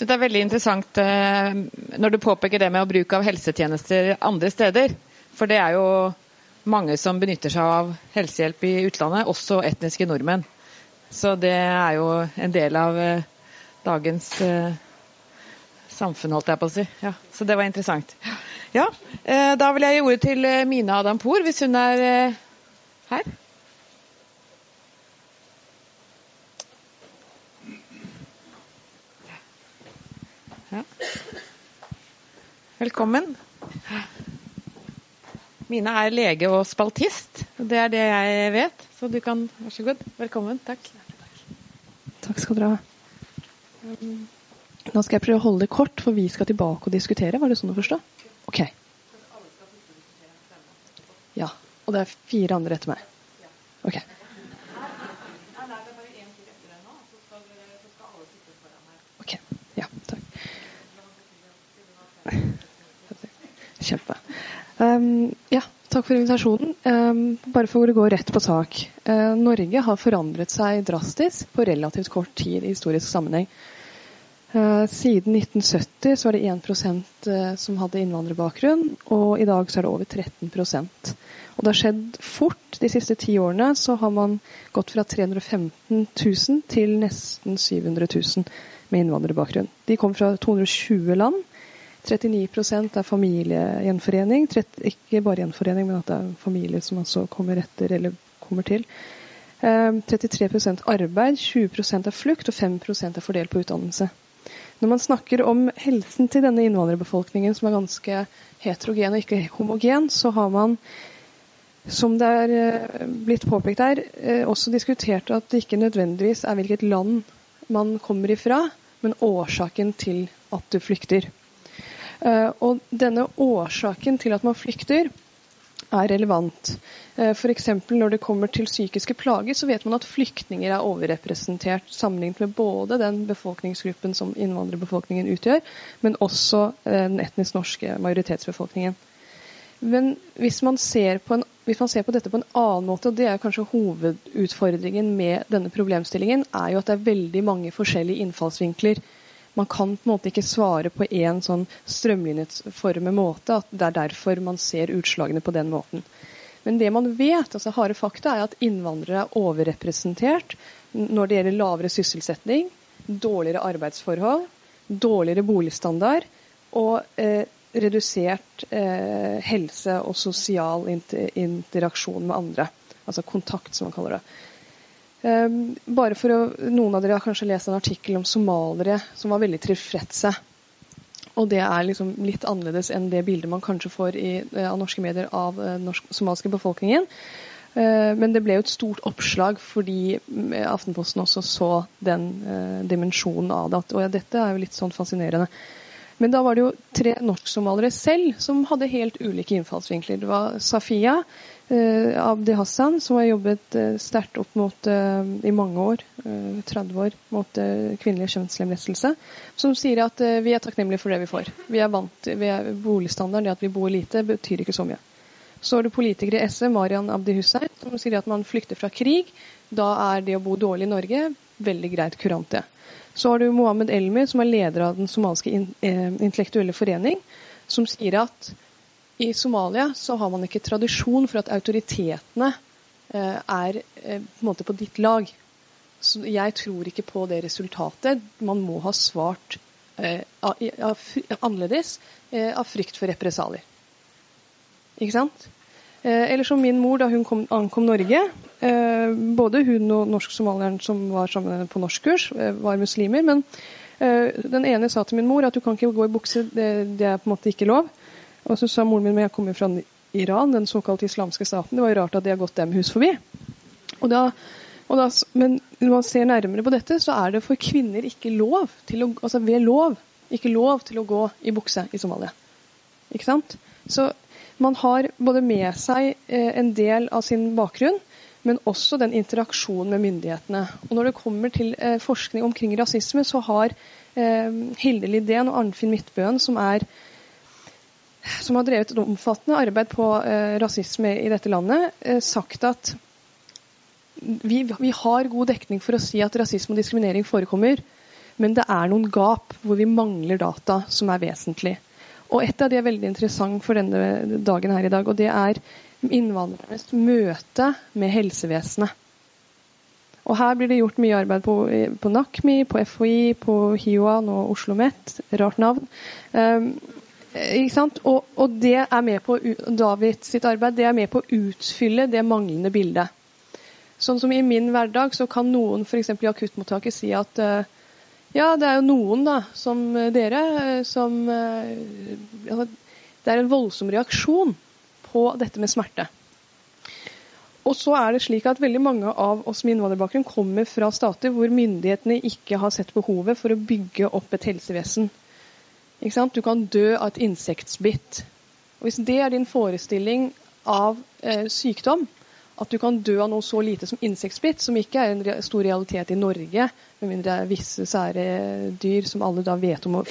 Så det er veldig interessant eh, når du påpeker det med å bruke av helsetjenester andre steder. For det er jo mange som benytter seg av helsehjelp i utlandet, også etniske nordmenn. Så det er jo en del av eh, dagens eh, samfunn, holdt jeg på å si. Ja, så det var interessant. Ja, eh, Da vil jeg gi ordet til eh, Mina Adampour, hvis hun er eh, her. Ja. Velkommen. Mina er lege og spaltist. Det er det jeg vet. Så du kan Vær så god. Velkommen. Takk. Takk skal dere ha. Nå skal jeg prøve å holde det kort, for vi skal tilbake og diskutere. Var det sånn å forstå? Ok. Ja. Og det er fire andre etter meg. Ok. Ok. Ja, takk. Kjempe. Um, ja, takk for invitasjonen. Um, bare for å gå rett på sak. Uh, Norge har forandret seg drastisk på relativt kort tid i historisk sammenheng. Uh, siden 1970 så var det 1 uh, som hadde innvandrerbakgrunn, og i dag så er det over 13% Og det har skjedd fort. De siste ti årene så har man gått fra 315 000 til nesten 700 000 med innvandrerbakgrunn. De kom fra 220 land. 39% er familiegjenforening. Ikke bare gjenforening, men at det er familie som altså kommer etter eller kommer til. 33% arbeid, 20% er flukt og 5% er fordelt på utdannelse. Når man snakker om helsen til denne innvandrerbefolkningen, som er ganske heterogen og ikke homogen, så har man, som det er blitt påpekt her, også diskutert at det ikke nødvendigvis er hvilket land man kommer ifra, men årsaken til at du flykter. Og denne årsaken til at man flykter, er relevant. F.eks. når det kommer til psykiske plager, så vet man at flyktninger er overrepresentert sammenlignet med både den befolkningsgruppen som innvandrerbefolkningen utgjør, men også den etnisk norske majoritetsbefolkningen. Men hvis man, en, hvis man, ser på dette på en annen måte, og det er kanskje hovedutfordringen med denne problemstillingen, er jo at det er veldig mange forskjellige innfallsvinkler man kan på en måte ikke svare på én sånn strømlinjeformet måte. at Det er derfor man ser utslagene på den måten. Men det man vet, altså harde fakta, er at innvandrere er overrepresentert når det gjelder lavere sysselsetting, dårligere arbeidsforhold, dårligere boligstandard og eh, redusert eh, helse og sosial inter interaksjon med andre. Altså kontakt, som man kaller det. Um, bare for å, Noen av dere har kanskje lest en artikkel om somaliere som var veldig tilfredse. Og det er liksom litt annerledes enn det bildet man kanskje får i, uh, av norske medier av den uh, somaliske befolkningen. Uh, men det ble jo et stort oppslag fordi Aftenposten også så den dimensjonen av det. Og ja, dette er jo litt sånn fascinerende. Men da var det jo tre norsk-somaliere selv som hadde helt ulike innfallsvinkler. Det var Safia, eh, Abdi Hassan, som har jobbet eh, sterkt opp mot, eh, i mange år, 30 år, mot kvinnelig kjønnslemlestelse, som sier at vi er takknemlige for det vi får. Vi er vant, vi Boligstandarden, det at vi bor lite, betyr ikke så mye. Så er det politikere i SV, Marian Abdi Hussein, som sier at man flykter fra krig. Da er det å bo dårlig i Norge veldig greit kurant, det. Så har du Mohammed Elmi, som er leder av den somaliske intellektuelle forening, som sier at i Somalia så har man ikke tradisjon for at autoritetene eh, er eh, på, måte på ditt lag. Så jeg tror ikke på det resultatet. Man må ha svart eh, annerledes av frykt for represalier. Ikke sant? Eller som min mor da hun kom, ankom Norge. Både hun og norsk-somalieren som var sammen på norskkurs, var muslimer. Men den ene sa til min mor at du kan ikke gå i bukse, det, det er på en måte ikke lov. Og så sa moren min men jeg kommer fra Iran, den såkalte islamske staten. Det var jo rart at de har gått dem hus forbi. Og da, og da, men når man ser nærmere på dette, så er det for kvinner ikke lov til å, altså ved lov ikke lov til å gå i bukse i Somalia. Ikke sant? Så man har både med seg eh, en del av sin bakgrunn, men også den interaksjonen med myndighetene. Og Når det kommer til eh, forskning omkring rasisme, så har eh, Hilde Lidén og Arnfinn Midtbøen, som er som har drevet et omfattende arbeid på eh, rasisme i dette landet, eh, sagt at vi, vi, har god dekning for å si at rasisme og diskriminering forekommer. Men det er noen gap hvor vi mangler data som er vesentlig. Og et av de er veldig interessant for denne dagen her i dag, og det er innvandrernes møte med helsevesenet. Og her blir det gjort mye arbeid på, på NAKMI, på FHI, på HiOA, nå Oslo OsloMet. Rart navn. Um, og, og, det er med på David sitt arbeid det er med på å utfylle det manglende bildet. Sånn som I min hverdag så kan noen f.eks. i akuttmottaket si at uh, ja, det er jo noen, da, som dere, eh, som uh, Det er en voldsom reaksjon på dette med smerte. Og så er det slik at veldig mange av oss med innvandrerbakgrunn kommer fra stater hvor myndighetene ikke har sett behovet for å bygge opp et helsevesen. Du kan dø av et insektbitt. Og Hvis det er din forestilling av eh, sykdom, at du kan dø av noe så lite som insektbitt, som ikke er en stor realitet i Norge, med mindre det er visse sære dyr som alle da vet om og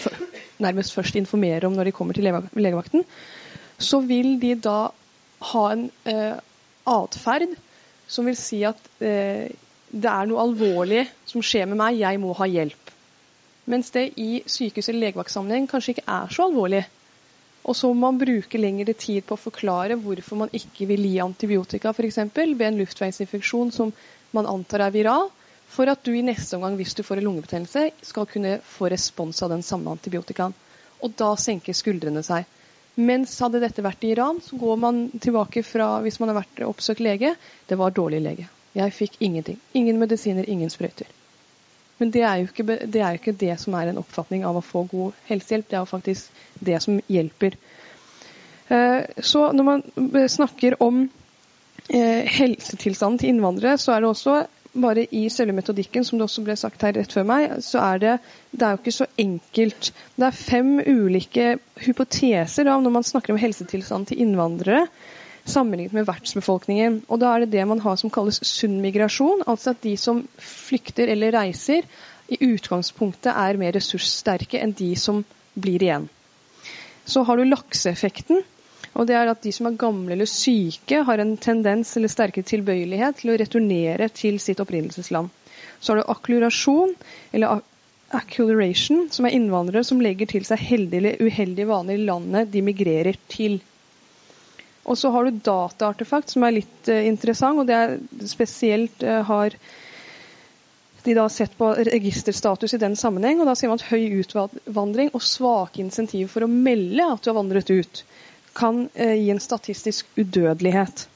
nærmest først informerer om når de kommer til legevakten, så vil de da ha en eh, atferd som vil si at eh, det er noe alvorlig som skjer med meg, jeg må ha hjelp. Mens det i sykehus- eller legevaktsammenheng kanskje ikke er så alvorlig. Og så må man bruke lengre tid på å forklare hvorfor man ikke vil gi antibiotika f.eks. ved en luftveisinfeksjon som man antar er viral, for at du i neste omgang, hvis du får en lungebetennelse, skal kunne få respons av den samme antibiotikaen. Og da senker skuldrene seg. Mens hadde dette vært i Iran, så går man tilbake fra hvis man har vært oppsøkt lege. Det var dårlig lege. Jeg fikk ingenting. Ingen medisiner, ingen sprøyter. Men det er, ikke, det jo ikke det som er en oppfatning av å få god helsehjelp. Det er jo faktisk det som hjelper. Eh, så når man snakker om eh, helsetilstanden til innvandrere, så er det også bare i selve metodikken, som det også ble sagt her rett før meg, så er det, det er jo ikke så enkelt. Det er fem ulike hypoteser da, når man snakker om helsetilstanden til innvandrere sammenlignet med vertsbefolkningen. Og da er det det man har som kalles sunn migrasjon, altså at de som flykter eller reiser, i utgangspunktet er mer ressurssterke enn de som blir igjen. Så har du lakseeffekten. Og det er at de som er gamle eller syke, har en tendens eller sterkere tilbøyelighet til å returnere til sitt opprinnelsesland. Så har du akkulurasjon, eller acceleration, som er innvandrere som legger til seg heldige eller uheldige vaner i landet de migrerer til. Og så har du dataartefakt, som er litt uh, interessant. og det er Spesielt uh, har de da sett på registerstatus i den sammenheng. og Da sier man at høy utvandring og svake insentiv for å melde at du har vandret ut, kan uh, gi en statistisk udødelighet.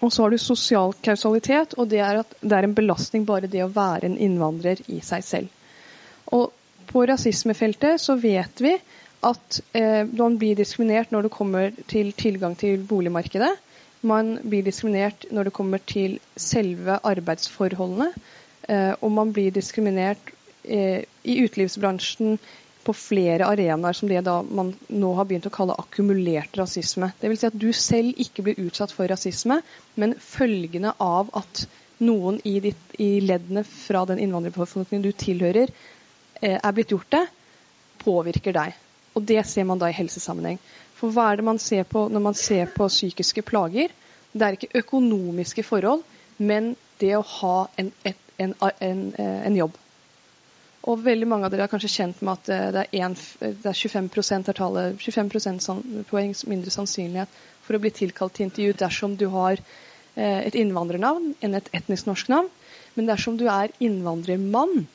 Og så har du sosial kausalitet, og det er at det er en belastning bare det å være en innvandrer i seg selv. Og på rasismefeltet så vet vi at eh, man blir diskriminert når det kommer til tilgang til boligmarkedet. Man blir diskriminert når det kommer til selve arbeidsforholdene. Eh, og man blir diskriminert eh, i utelivsbransjen på flere arenaer som det da man nå har begynt å kalle akkumulert rasisme. Dvs. Si at du selv ikke blir utsatt for rasisme, men følgende av at noen i, ditt, i leddene fra den innvandrerbefolkningen du tilhører, eh, er blitt gjort det, påvirker deg. Og det ser man da i helsesammenheng. For hva er det man ser på når man ser på psykiske plager? Det er ikke økonomiske forhold, men det å ha en, en, en, en jobb. Og veldig mange av dere er kanskje kjent med at det er, en, det er 25 er tallet, 25 poeng mindre sannsynlighet for å bli tilkalt til intervju dersom du har eh, et innvandrernavn enn et etnisk norsk navn. Men dersom du er innvandrermann,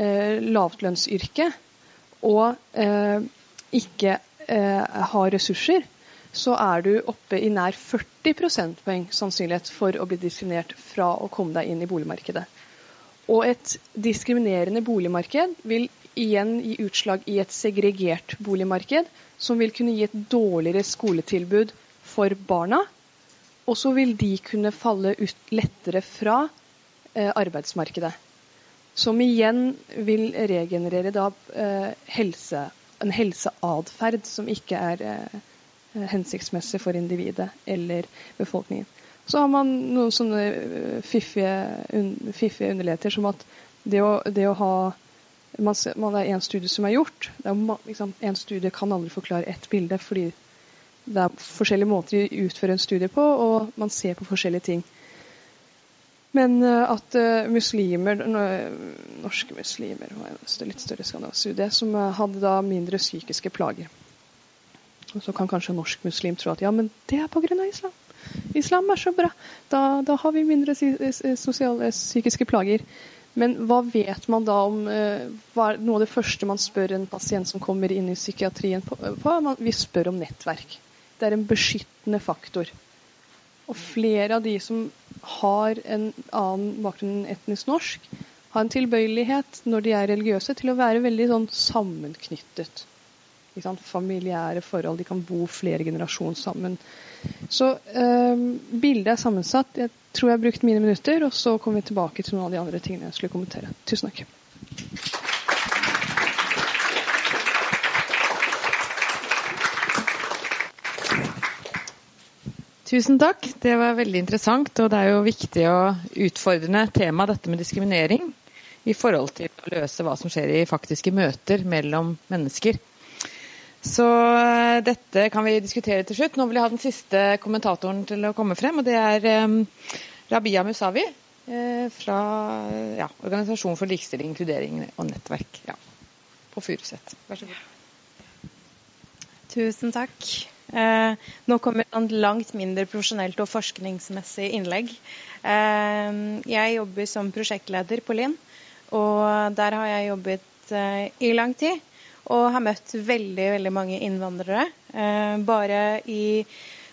eh, lavtlønnsyrke, og eh, ikke eh, har ressurser, så er du oppe i nær 40 prosentpoeng sannsynlighet for å bli diskriminert fra å komme deg inn i boligmarkedet. Og et diskriminerende boligmarked vil igjen gi utslag i et segregert boligmarked, som vil kunne gi et dårligere skoletilbud for barna. Og så vil de kunne falle ut lettere fra eh, arbeidsmarkedet. Som igjen vil regenerere da, eh, helse, en helseatferd som ikke er eh, hensiktsmessig for individet eller befolkningen. Så har man noen sånne eh, fiffige, un, fiffige underligheter som at det å, det å ha man, man er en studie som er gjort. Én liksom, studie kan aldri forklare ett bilde, fordi det er forskjellige måter å utføre en studie på, og man ser på forskjellige ting. Men at muslimer, norske muslimer en litt større skandinavstudie, som hadde da mindre psykiske plager. Og så kan kanskje norsk muslim tro at ja, men det er pga. islam. Islam er så bra. Da, da har vi mindre sosiale psykiske plager. Men hva vet man da om eh, hva er Noe av det første man spør en pasient som kommer inn i psykiatrien hva man, Vi spør om nettverk. Det er en beskyttende faktor. Og flere av de som har en annen bakgrunn enn etnisk norsk, har en tilbøyelighet når de er religiøse, til å være veldig sånn sammenknyttet. Familiære forhold. De kan bo flere generasjoner sammen. Så eh, bildet er sammensatt. Jeg tror jeg har brukt mine minutter, og så kommer vi tilbake til noen av de andre tingene jeg skulle kommentere. Tusen takk. Tusen takk. Det var veldig interessant. Og det er jo viktig og utfordrende tema, dette med diskriminering, i forhold til å løse hva som skjer i faktiske møter mellom mennesker. Så eh, dette kan vi diskutere til slutt. Nå vil jeg ha den siste kommentatoren til å komme frem, og det er um, Rabia Musawi uh, fra ja, Organisasjonen for likestilling, inkludering og nettverk ja, på Furuset. Vær så god. Tusen takk. Eh, nå kommer et langt mindre profesjonelt og forskningsmessig innlegg. Eh, jeg jobber som prosjektleder på LIN, og der har jeg jobbet eh, i lang tid og har møtt veldig, veldig mange innvandrere. Bare i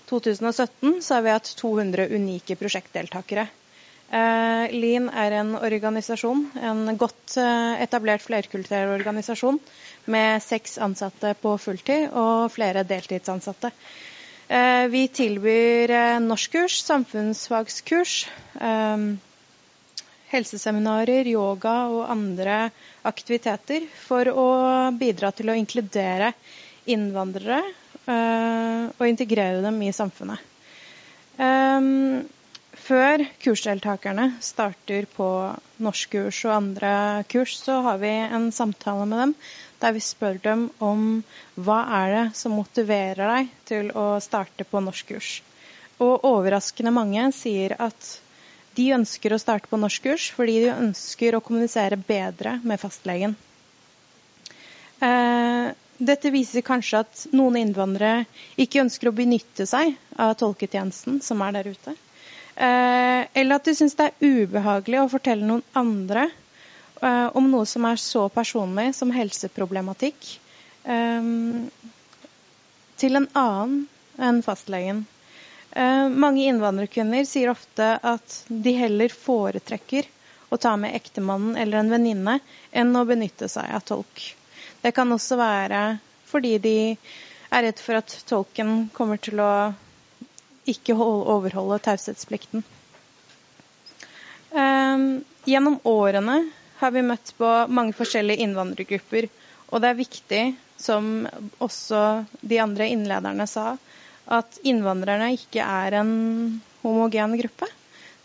2017 så har vi hatt 200 unike prosjektdeltakere. Eh, LIN er en organisasjon, en godt eh, etablert flerkulturell organisasjon med seks ansatte på fulltid og flere deltidsansatte. Vi tilbyr norskkurs, samfunnsfagskurs, helseseminarer, yoga og andre aktiviteter for å bidra til å inkludere innvandrere og integrere dem i samfunnet. Før kursdeltakerne starter på norskkurs og andre kurs, så har vi en samtale med dem der vi spør dem om hva er det som motiverer deg til å starte på norskkurs. Og overraskende mange sier at de ønsker å starte på norskkurs fordi de ønsker å kommunisere bedre med fastlegen. Eh, dette viser kanskje at noen innvandrere ikke ønsker å benytte seg av tolketjenesten som er der ute. Eh, eller at de syns det er ubehagelig å fortelle noen andre eh, om noe som er så personlig som helseproblematikk, til en annen enn fastlegen. Eh, mange innvandrerkvinner sier ofte at de heller foretrekker å ta med ektemannen eller en venninne enn å benytte seg av tolk. Det kan også være fordi de er redd for at tolken kommer til å ikke overholde taushetsplikten. Eh, gjennom årene har vi møtt på mange forskjellige innvandrergrupper, og det er viktig, som også de andre innlederne sa, at innvandrerne ikke er en homogen gruppe.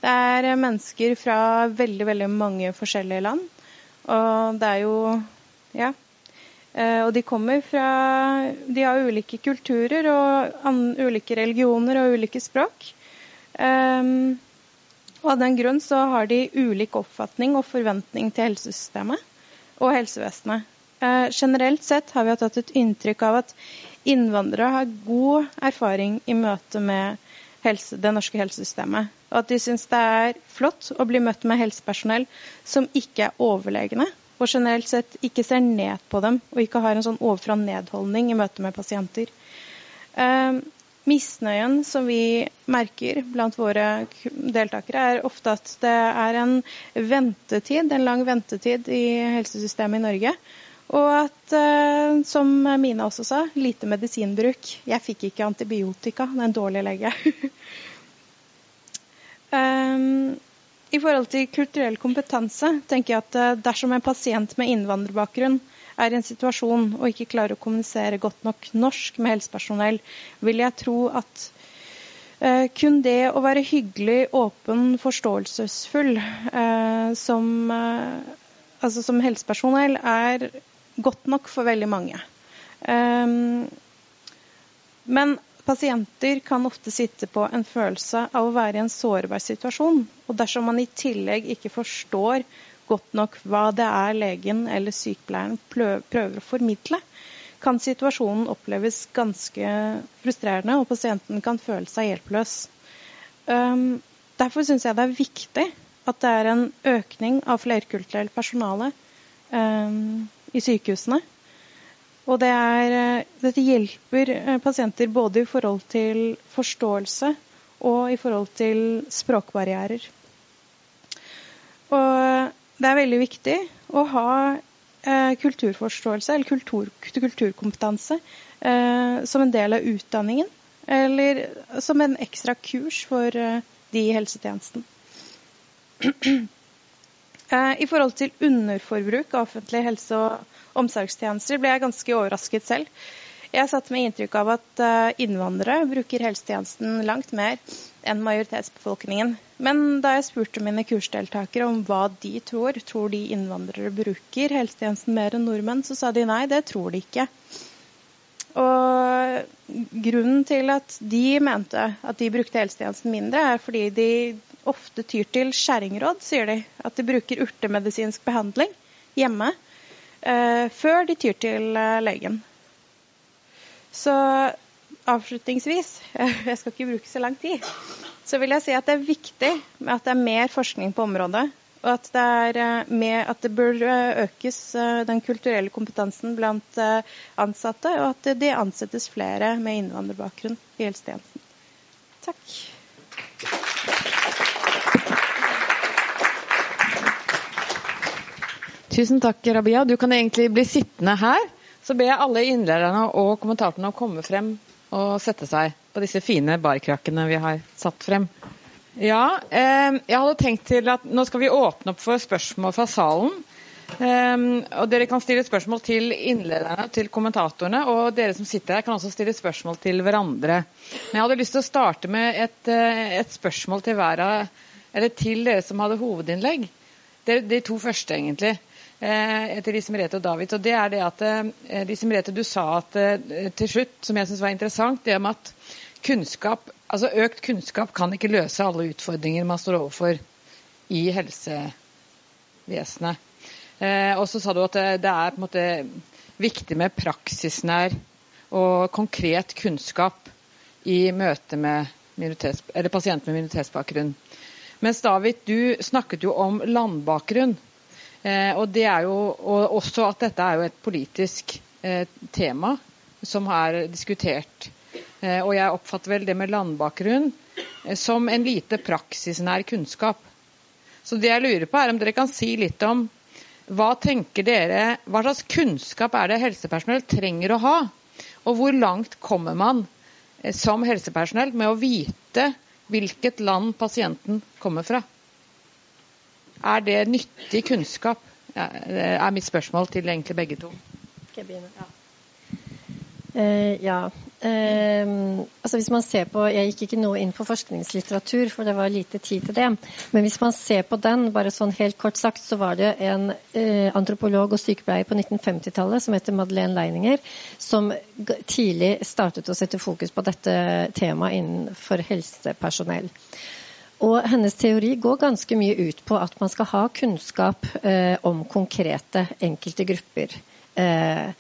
Det er mennesker fra veldig, veldig mange forskjellige land. Og det er jo Ja. Eh, og de kommer fra De har ulike kulturer og ulike religioner og ulike språk. Um, og av den grunn så har de ulik oppfatning og forventning til helsesystemet og helsevesenet. Uh, generelt sett har vi tatt et inntrykk av at innvandrere har god erfaring i møte med helse, det norske helsesystemet. Og at de syns det er flott å bli møtt med helsepersonell som ikke er overlegne, og generelt sett ikke ser ned på dem og ikke har en sånn ovenfra-ned-holdning i møte med pasienter. Eh, misnøyen som vi merker blant våre deltakere, er ofte at det er en ventetid, en lang ventetid i helsesystemet i Norge. Og at, eh, som Mina også sa, lite medisinbruk. Jeg fikk ikke antibiotika, det er en dårlig lege. um, I forhold til kulturell kompetanse tenker jeg at eh, dersom en pasient med innvandrerbakgrunn er i en situasjon og ikke klarer å kommunisere godt nok norsk med helsepersonell, vil jeg tro at uh, kun det å være hyggelig, åpen, forståelsesfull uh, som, altså som helsepersonell er godt nok for veldig mange. Um, men pasienter kan ofte sitte på en følelse av å være i en sårbar situasjon. Og dersom man i tillegg ikke forstår godt nok hva det er legen eller sykepleieren prøver å formidle, kan situasjonen oppleves ganske frustrerende, og pasienten kan føle seg hjelpeløs. Derfor syns jeg det er viktig at det er en økning av flerkulturelt personale i sykehusene. Og det er, eh, dette hjelper eh, pasienter både i forhold til forståelse og i forhold til språkbarrierer. Og det er veldig viktig å ha eh, kulturforståelse eller kultur, kulturkompetanse eh, som en del av utdanningen. Eller som en ekstra kurs for eh, de i helsetjenesten. Eh, I forhold til underforbruk av offentlige helse- og omsorgstjenester ble jeg ganske overrasket selv. Jeg satt med inntrykk av at eh, innvandrere bruker helsetjenesten langt mer enn majoritetsbefolkningen. Men da jeg spurte mine kursdeltakere om hva de tror, tror de innvandrere bruker helsetjenesten mer enn nordmenn, så sa de nei, det tror de ikke. Og grunnen til at de mente at de brukte helsetjenesten mindre, er fordi de ofte tyr til skjæringråd, sier de. At de bruker urtemedisinsk behandling hjemme eh, før de tyr til eh, legen. Så avslutningsvis, jeg skal ikke bruke så lang tid, så vil jeg si at det er viktig at det er mer forskning på området. Og at det, er eh, med, at det bør eh, økes den kulturelle kompetansen blant ansatte, og at det ansettes flere med innvandrerbakgrunn i helsetjenesten. Takk. Tusen takk, Rabia. Du kan egentlig bli sittende her. Så ber jeg alle innlederne og kommentatorene å komme frem og sette seg på disse fine barkrakkene vi har satt frem. Ja, eh, jeg hadde tenkt til at nå skal vi åpne opp for spørsmål fra salen. Um, og Dere kan stille spørsmål til innlederne til kommentatorene. Og dere som sitter her, kan også stille spørsmål til hverandre. Men jeg hadde lyst til å starte med et, et spørsmål til hver av, eller til dere som hadde hovedinnlegg. De, de to første, egentlig. Eh, etter Lise Merete og David. Og det er det at eh, Lise Merete, du sa at eh, til slutt, som jeg syns var interessant, det om at kunnskap, altså økt kunnskap kan ikke løse alle utfordringer man står overfor i helsevesenet. Og så sa du at det er på en måte viktig med praksisnær og konkret kunnskap i møte med pasienter med minoritetsbakgrunn. Mens David, du snakket jo om landbakgrunn. Eh, og det er jo og også at dette er jo et politisk eh, tema som er diskutert. Eh, og jeg oppfatter vel det med landbakgrunn som en lite praksisnær kunnskap. Så det jeg lurer på er om dere kan si litt om hva tenker dere, hva slags kunnskap er det helsepersonell trenger å ha? Og hvor langt kommer man som helsepersonell med å vite hvilket land pasienten kommer fra? Er det nyttig kunnskap? Det er mitt spørsmål til egentlig begge to. Ja. Uh, ja. Uh, altså hvis man ser på, Jeg gikk ikke noe inn på forskningslitteratur, for det var lite tid til det. Men hvis man ser på den, bare sånn helt kort sagt, så var det en uh, antropolog og sykepleier på 1950-tallet som heter Madeleine Leininger, som tidlig startet å sette fokus på dette temaet innenfor helsepersonell. Og hennes teori går ganske mye ut på at man skal ha kunnskap eh, om konkrete enkelte grupper. Eh,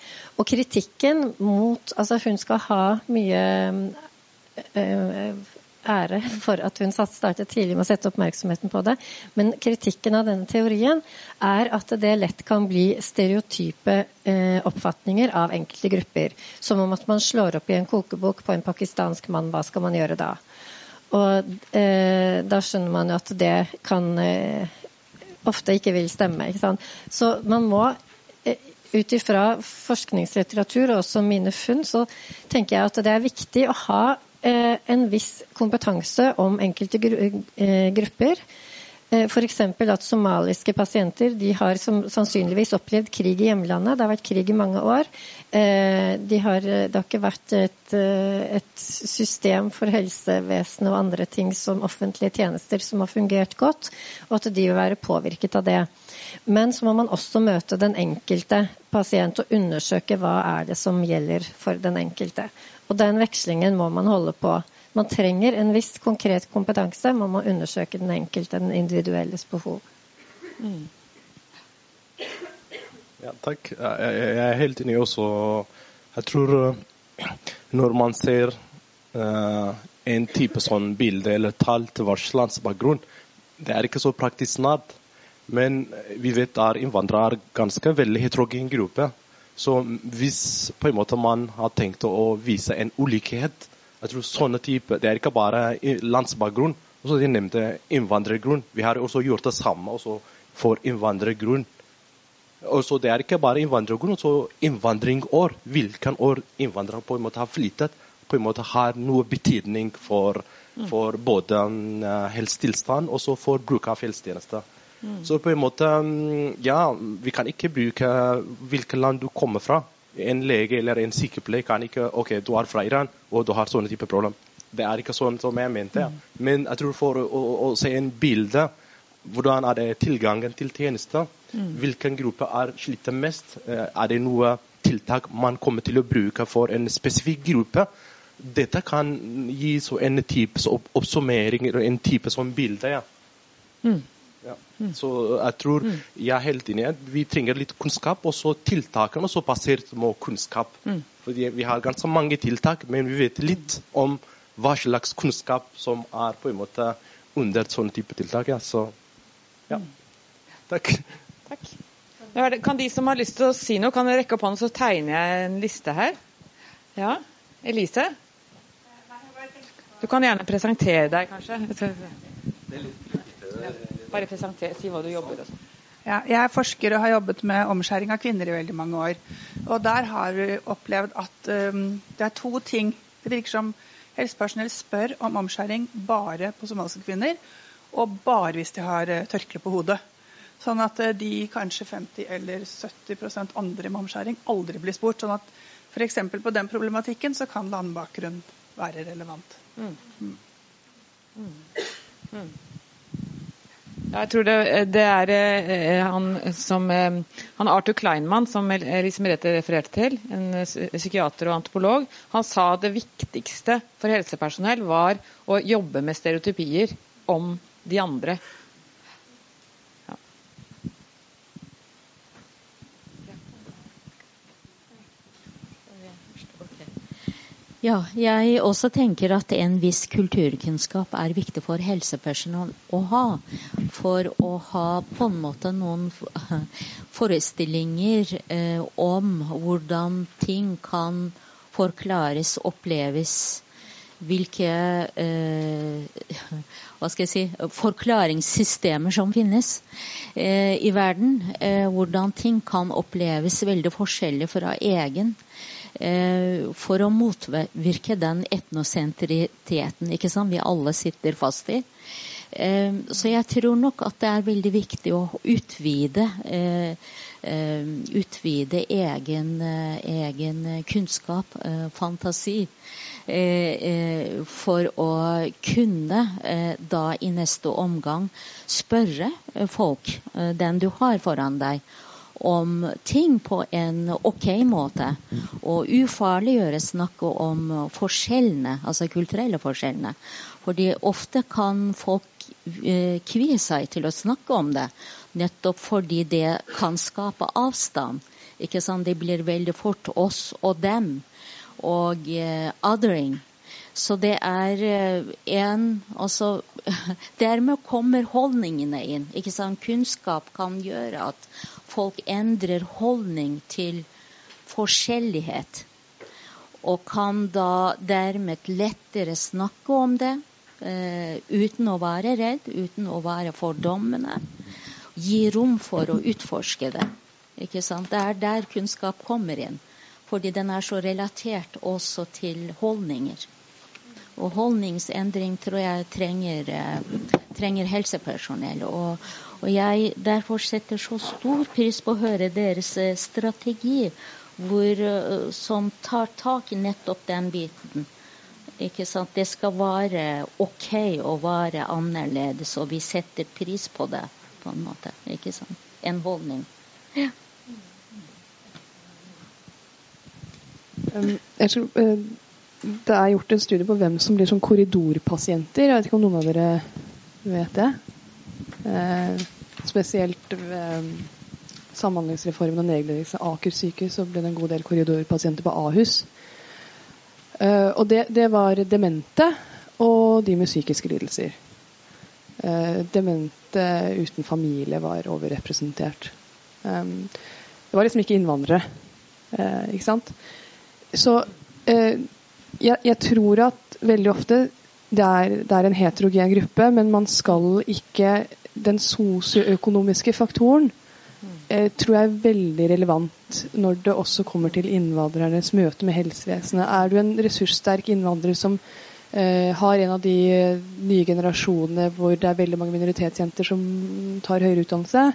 og kritikken mot Altså, hun skal ha mye eh, ære for at hun startet tidlig med å sette oppmerksomheten på det. Men kritikken av denne teorien er at det lett kan bli stereotype eh, oppfatninger av enkelte grupper. Som om at man slår opp i en kokebok på en pakistansk mann, hva skal man gjøre da? Og eh, da skjønner man jo at det kan eh, ofte ikke vil stemme. Ikke så man må eh, ut ifra forskningslitteratur og også mine funn, så tenker jeg at det er viktig å ha eh, en viss kompetanse om enkelte eh, grupper. Eh, F.eks. at somaliske pasienter de har sannsynligvis opplevd krig i hjemlandet. Det har vært krig i mange år. Eh, de har, det har ikke vært et, eh, et system for helsevesenet og andre ting som offentlige tjenester som har fungert godt, og at de vil være påvirket av det. Men så må man også møte den enkelte pasient og undersøke hva er det som gjelder for den enkelte. Og den vekslingen må man holde på man trenger en viss konkret kompetanse. Man må undersøke den enkelte, den individuelles behov. Mm. Ja, takk. Jeg er helt enig også. Jeg tror eh, når man ser uh, en type sånn bilde eller tall til vårt lands bakgrunn, det er ikke så praktisk snart. Men vi vet at innvandrere er ganske veldig heterogen gruppe. Så hvis på en måte man har tenkt å vise en ulikhet, jeg tror sånne type, Det er ikke bare landsbakgrunn. Også de nevnte innvandrergrunn. Vi har også gjort det samme også for innvandrergrunn. Også det er ikke bare innvandrergrunn, også innvandringår. Hvilken år innvandrere på en måte har flyttet, på en måte har noe betydning for, mm. for både uh, helsetilstand og for bruk av helsetjenester. Mm. Så på en måte, mm, ja, vi kan ikke bruke hvilket land du kommer fra en lege eller en sykepleier kan ikke OK, du er fra Iran, og du har sånne type problem. Det er ikke sånn som jeg mente. Mm. Men jeg tror for å, å, å, se en bilde hvordan er det tilgangen til tjenester? Mm. Hvilken gruppe er sliter mest? Eh, er det noe tiltak man kommer til å bruke for en spesifikk gruppe? Dette kan gi en type oppsummering en type sånn bilde. Ja. Mm. Mm. Så jeg tror mm. jeg er helt enig. Vi trenger litt kunnskap, og så tiltakene også basert på kunnskap. Mm. Fordi vi har ganske mange tiltak, men vi vet litt om hva slags kunnskap som er på en måte under sånne type tiltak. Ja. Så ja. Takk. Takk. Kan de som har lyst til å si noe, kan rekke opp hånden, så tegner jeg en liste her. Ja. Elise? Du kan gjerne presentere deg, kanskje. Det er litt bare presentere, si hva du jobber med. Ja, jeg er forsker og har jobbet med omskjæring av kvinner i veldig mange år. Og der har vi opplevd at um, det er to ting. Det virker som helsepersonell spør om omskjæring bare på somaliske kvinner, og bare hvis de har uh, tørkle på hodet. Sånn at uh, de kanskje 50 eller 70 andre med omskjæring aldri blir spurt. Sånn at f.eks. på den problematikken så kan landbakgrunn være relevant. Mm. Mm. Mm. Jeg tror det, det er eh, han som eh, han Arthur Kleinmann, som Elise Merete refererte til, en psykiater og antropolog, han sa det viktigste for helsepersonell var å jobbe med stereotypier om de andre. Ja, jeg også tenker at en viss kulturkunnskap er viktig for helsepersonell å ha. For å ha på en måte noen forestillinger eh, om hvordan ting kan forklares, oppleves. Hvilke eh, hva skal jeg si, forklaringssystemer som finnes eh, i verden. Eh, hvordan ting kan oppleves veldig forskjellig fra egen. Eh, for å motvirke den etnosentriteten ikke sant? vi alle sitter fast i. Eh, så jeg tror nok at det er veldig viktig å utvide, eh, utvide egen, egen, kunnskap, fantasi. For å kunne da i neste omgang spørre folk, den du har foran deg, om ting på en OK måte. Og ufarliggjøre snakket om forskjellene, altså kulturelle forskjellene. Fordi ofte kan folk eh, kvie seg til å snakke om det, nettopp fordi det kan skape avstand. Ikke sant? Det blir veldig fort oss og dem, og eh, othering. Så det er uh, en Altså Dermed kommer holdningene inn. ikke sant? Kunnskap kan gjøre at folk endrer holdning til forskjellighet. Og kan da dermed lettere snakke om det uh, uten å være redd, uten å være fordommende. Gi rom for å utforske det. Ikke sant? Det er der kunnskap kommer inn. Fordi den er så relatert også til holdninger. Og holdningsendring tror jeg trenger, eh, trenger helsepersonell. Og, og, jeg derfor setter så stor pris på å høre deres eh, strategi, hvor, eh, som tar tak i nettopp den biten. Ikke sant? Det skal være OK å være annerledes, og vi setter pris på det. på En måte, ikke sant? En holdning. Ja. Um, jeg tror, uh, det er gjort en studie på hvem som blir sånn korridorpasienter. Jeg vet ikke om noen av dere vet det. Uh, spesielt ved um, Samhandlingsreformen og nedleggelse av Aker sykehus så ble det en god del korridorpasienter på Ahus. Uh, og det, det, var demente og de med psykiske lidelser. demente uten familie var overrepresentert. Det var liksom ikke innvandrere. ikke sant? Så eh, jeg, jeg, tror at veldig ofte det er, det er, en heterogen gruppe, men man skal ikke Den sosioøkonomiske faktoren eh, tror jeg er veldig relevant når det også kommer til innvandrernes møte med helsevesenet. Er du en ressurssterk innvandrer som eh, har en av de nye generasjonene hvor det er veldig mange minoritetsjenter som tar høyere utdannelse,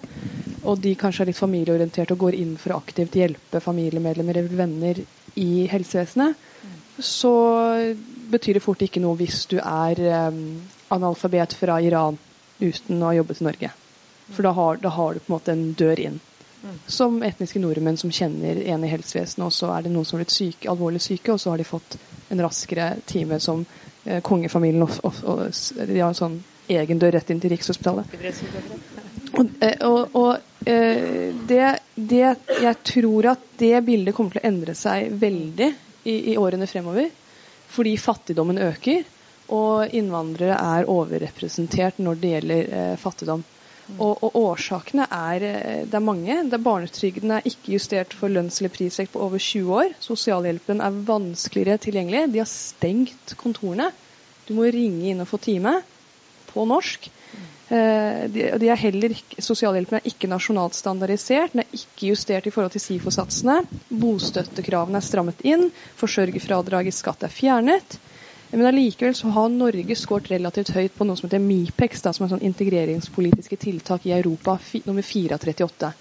og de kanskje er litt familieorienterte og går inn for å aktivt hjelpe familiemedlemmer eller venner i helsevesenet, så betyr det fort ikke noe hvis du er eh, analfabet fra Iran uten å ha jobbet i Norge. For da har, da har, du på en måte en dør inn. Som etniske nordmenn som kjenner en i helsevesenet, og så er det noen som har blitt syke, alvorlig syke, og så har de fått en raskere time som eh, kongefamilien. Og, og, og, de har en sånn egen dør rett inn til Rikshospitalet. Og, eh, og, og eh, det, det, Jeg tror at det bildet kommer til å endre seg veldig i, i årene fremover. Fordi fattigdommen øker, og innvandrere er overrepresentert når det gjelder eh, fattigdom. Og, og, årsakene er eh, det er mange. Det er Barnetrygden er ikke justert for lønns- eller prisvekt på over 20 år. Sosialhjelpen er vanskeligere tilgjengelig. De har stengt kontorene. Du må ringe inn og få time på norsk. Eh, de, de er heller ikke, Sosialhjelpen er ikke nasjonalt standardisert, den er ikke justert i forhold til SIFO-satsene. Bostøttekravene er strammet inn, forsørgerfradrag i skatt er fjernet. Men allikevel så har Norge skåret relativt høyt på noe som heter MIPEX, da, som er sånn integreringspolitiske tiltak i Europa, nummer 4 av 38.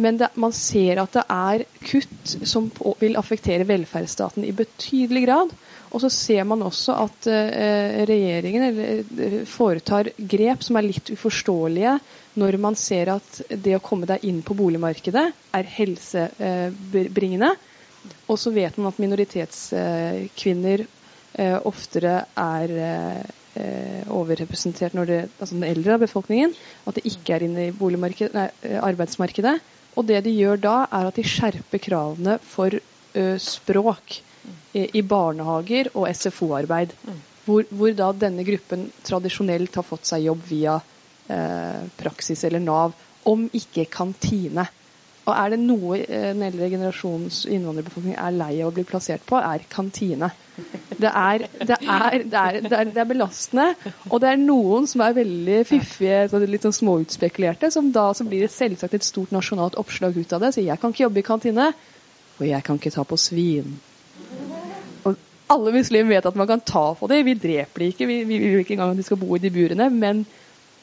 Men det, man ser at det er kutt som på, vil affektere velferdsstaten i betydelig grad. Og så ser man også at eh, regjeringen eller, eh, foretar grep som er litt uforståelige når man ser at det å komme deg inn på boligmarkedet er helsebringende. Og så vet man at minoritetskvinner eh, oftere er eh, overrepresentert når det, altså den eldre av befolkningen. At det ikke er inne i nei, arbeidsmarkedet. Og det de gjør da, er at de skjerper kravene for ø, språk i barnehager og SFO-arbeid. Mm. Hvor, hvor, da denne gruppen tradisjonelt har fått seg jobb via eh, praksis eller Nav, om ikke kantine. Og er det noe eh, den eldre generasjons innvandrerbefolkning er lei av å bli plassert på, er kantine. Det er, det, er, det, er, det er, belastende, og det er noen som er veldig fiffige, litt sånn småutspekulerte, som da så blir det selvsagt et stort nasjonalt oppslag ut av det. Så jeg kan ikke jobbe i kantine, og jeg kan ikke ta på svin Og alle muslimer vet at man kan ta på dem. Vi dreper dem ikke, vi, vi vil ikke engang at de skal bo i de burene. Men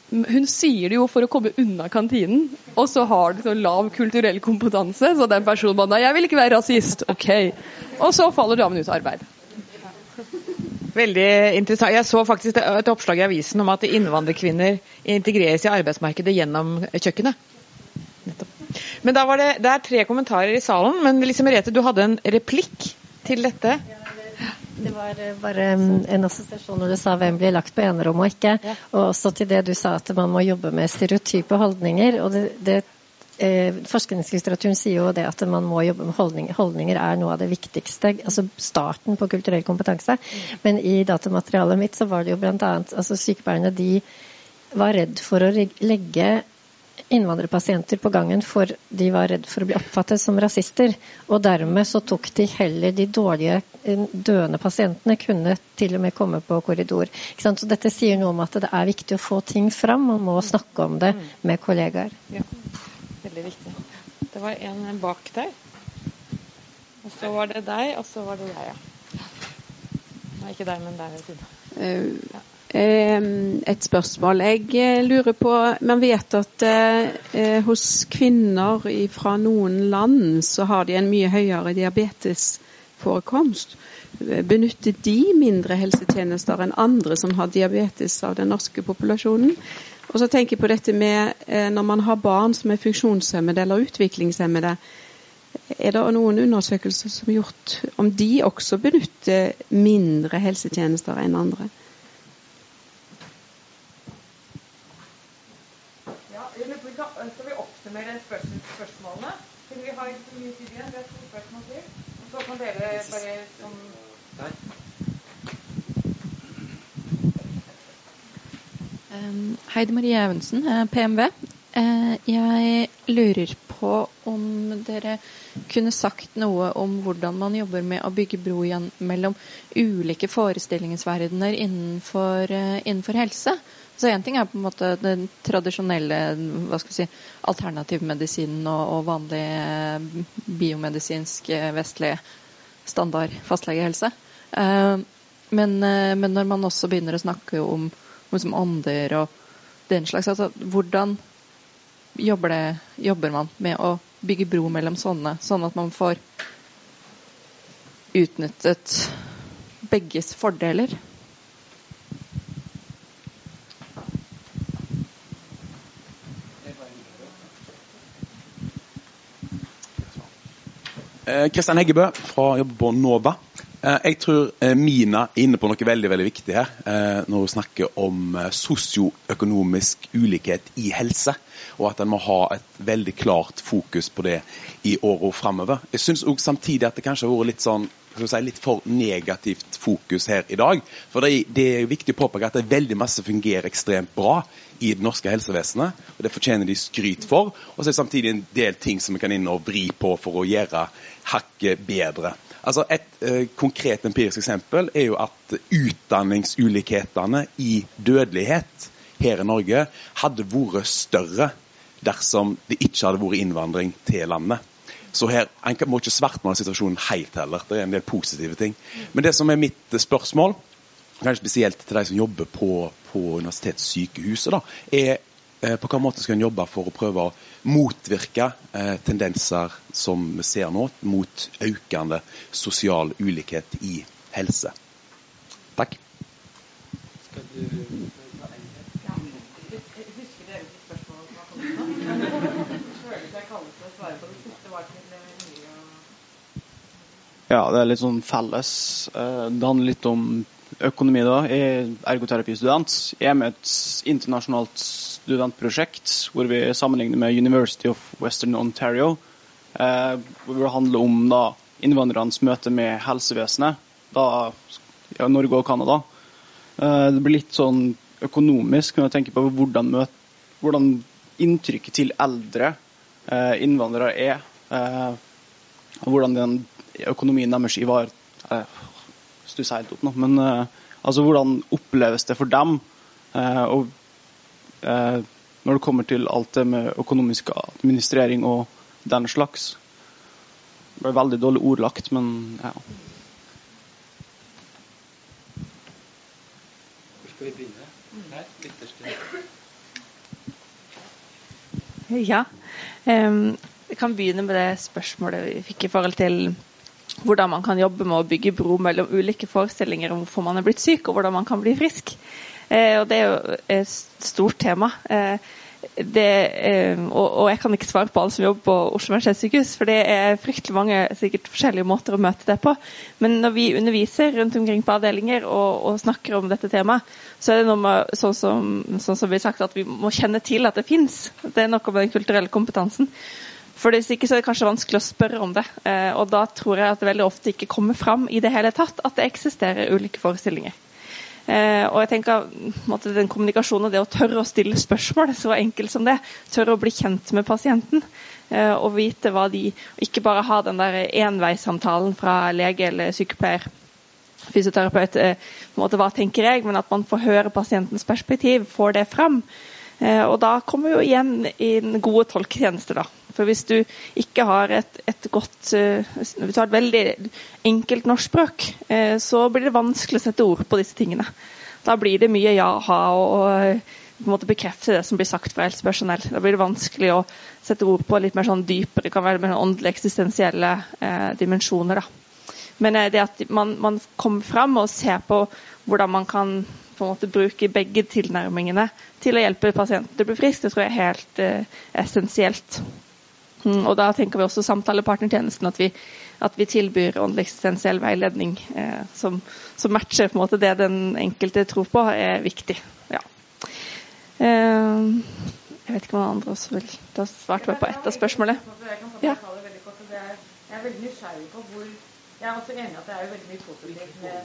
hun sier det jo for å komme unna kantinen, og så har du så lav kulturell kompetanse, så den personen bare 'Jeg vil ikke være rasist'. Ok. Og så faller damen ut av arbeid. Veldig interessant. Jeg så faktisk et oppslag i avisen om at innvandrerkvinner integreres i arbeidsmarkedet gjennom kjøkkenet. Men da var det, det er tre kommentarer i salen, men Lise Merete, du hadde en replikk til dette. Det var eh, bare en assosiasjon når du sa hvem blir lagt på enerom og ikke. Og også til det du sa at man må jobbe med stereotype holdninger. og det, det eh, Forskningslitteraturen sier jo det at man må jobbe med holdninger. Holdninger er noe av det viktigste. altså Starten på kulturell kompetanse. Men i datamaterialet mitt så var det jo bl.a. Altså sykepleierne de var redd for å legge innvandrerpasienter på gangen for de var redd for å bli oppfattet som rasister. Og dermed så tok de heller de dårlige eh, døende pasientene kunne til og med komme på korridor. Så dette sier noe om at det er viktig å få ting fram. Man må snakke om det med kollegaer. Ja, veldig viktig. Det var en bak der. Og så var det deg, og så var det deg, ja. ikke deg, men der ved siden. Uh, et spørsmål. Jeg lurer på Man vet at eh, hos kvinner fra noen land så har de en mye høyere diabetesforekomst. Benytter de mindre helsetjenester enn andre som har diabetes av den norske populasjonen? Og så tenker jeg på dette med eh, når man har barn som er funksjonshemmede eller utviklingshemmede. Er det noen undersøkelser som er gjort om de også benytter mindre helsetjenester enn andre? Ja, skal vi oppsummere spørsmålene? Siden vi har ikke så mye tid igjen. Det er to spørsmål til. Så kan dere bare som um, Heidi Marie Evensen, PMV. Uh, jeg lurer på om dere kunne sagt noe om hvordan man jobber med å bygge bro igjen mellom ulike forestillingsverdener innenfor, uh, innenfor helse. Så Én ting er på en måte den tradisjonelle hva skal si, alternativmedisinen og, og vanlig uh, biomedisinsk vestlig standard fastlegehelse. Men, men, når man også begynner å snakke om, om ånder og den slags altså Hvordan jobber, det, jobber man med å bygge bro mellom sånne, sånn at man får utnyttet begges fordeler. Kristian eh, Heggebø fra jobber på NOVA. Eh, jeg tror eh, Mina er inne på noe veldig veldig viktig her, eh, når hun snakker om sosioøkonomisk ulikhet i helse. Og at en må ha et veldig klart fokus på det i åra framover. Jeg syns samtidig at det kanskje har vært litt sånn si, litt for negativt fokus her i dag. For det, det er viktig å påpeke at det veldig masse fungerer ekstremt bra i det norske helsevesenet. og Det fortjener de skryt for. Og så er det samtidig en del ting som vi kan inn og vri på for å gjøre hakket bedre. Altså Et eh, konkret empirisk eksempel er jo at utdanningsulikhetene i dødelighet her i Norge hadde vært større dersom det ikke hadde vært innvandring til landet. Så her, En må ikke svartmale situasjonen helt heller. Det er en del positive ting. Men det som er mitt spørsmål, kanskje spesielt til de som jobber på, på universitetssykehuset, da, er på hvilken måte skal en jobbe for å prøve å motvirke eh, tendenser som vi ser nå, mot økende sosial ulikhet i helse. Takk. Skal du Ja, det er litt sånn felles. Eh, det handler litt om økonomi, da. Jeg er ergoterapistudent. Jeg er med et internasjonalt studentprosjekt hvor vi sammenligner med University of Western Ontario. Eh, hvor det handler om da, innvandrernes møte med helsevesenet, da ja, Norge og Canada. Eh, det blir litt sånn økonomisk når jeg tenker på hvordan, møte, hvordan inntrykket til eldre innvandrere er. Og hvordan den økonomien deres ivar... Stusser helt opp nå. Men eh, altså, hvordan oppleves det for dem? Eh, og eh, når det kommer til alt det med økonomisk administrering og den slags. Det ble veldig dårlig ordlagt, men ja. Skal vi begynne? Nei, Ja. Jeg kan begynne med det spørsmålet vi fikk i forhold til hvordan man kan jobbe med å bygge bro mellom ulike forestillinger om hvorfor man er blitt syk, og hvordan man kan bli frisk. Eh, og Det er jo et stort tema. Eh, det, eh, og, og, jeg kan ikke svare på alle som jobber på Oslo universitetssykehus, for det er fryktelig mange sikkert forskjellige måter å møte det på. Men når vi underviser rundt omkring på avdelinger og, og snakker om dette temaet, så er det noe med, sånn som, sånn som vi har sagt, at vi må kjenne til at det fins. Det er noe med den kulturelle kompetansen. For Hvis ikke så er det kanskje vanskelig å spørre om det. Eh, og da tror jeg at det veldig ofte ikke kommer fram i det hele tatt at det eksisterer ulike forestillinger. Eh, og jeg tenker måtte, den kommunikasjonen og det å tørre å stille spørsmål, så enkelt som det, tørre å bli kjent med pasienten eh, og vite hva de Ikke bare ha den der enveissamtalen fra lege eller sykepleier, fysioterapeut, på en måte hva tenker jeg, men at man får høre pasientens perspektiv, får det fram. Eh, og da kommer jo igjen inn gode tolketjenester, da. For hvis du ikke har et, et godt uh, Hvis du har et veldig enkelt norskspråk, uh, så blir det vanskelig å sette ord på disse tingene. Da blir det mye ja-ha og, og på en måte bekrefte det som blir sagt fra helsepersonell. Da blir det vanskelig å sette ord på litt mer sånn dypere, det kan være mer åndelige, eksistensielle eh, dimensjoner. Da. Men eh, det at man, man, kommer fram og ser på hvordan man kan på en måte bruke begge tilnærmingene til å hjelpe pasienten til å bli frisk, det tror jeg er helt eh, essensielt. Mm, og da tenker vi også samtalepartnertjenesten, at vi, at vi tilbyr åndelig eksistensiell veiledning eh, som, som, matcher på en måte det den enkelte tror på, er viktig. Ja. Eh, jeg vet ikke om andre også vil Da svarte jeg på ett av spørsmålene. Ja. Jeg er veldig nysgjerrig på hvor Jeg er også enig i at det er veldig mye positivt med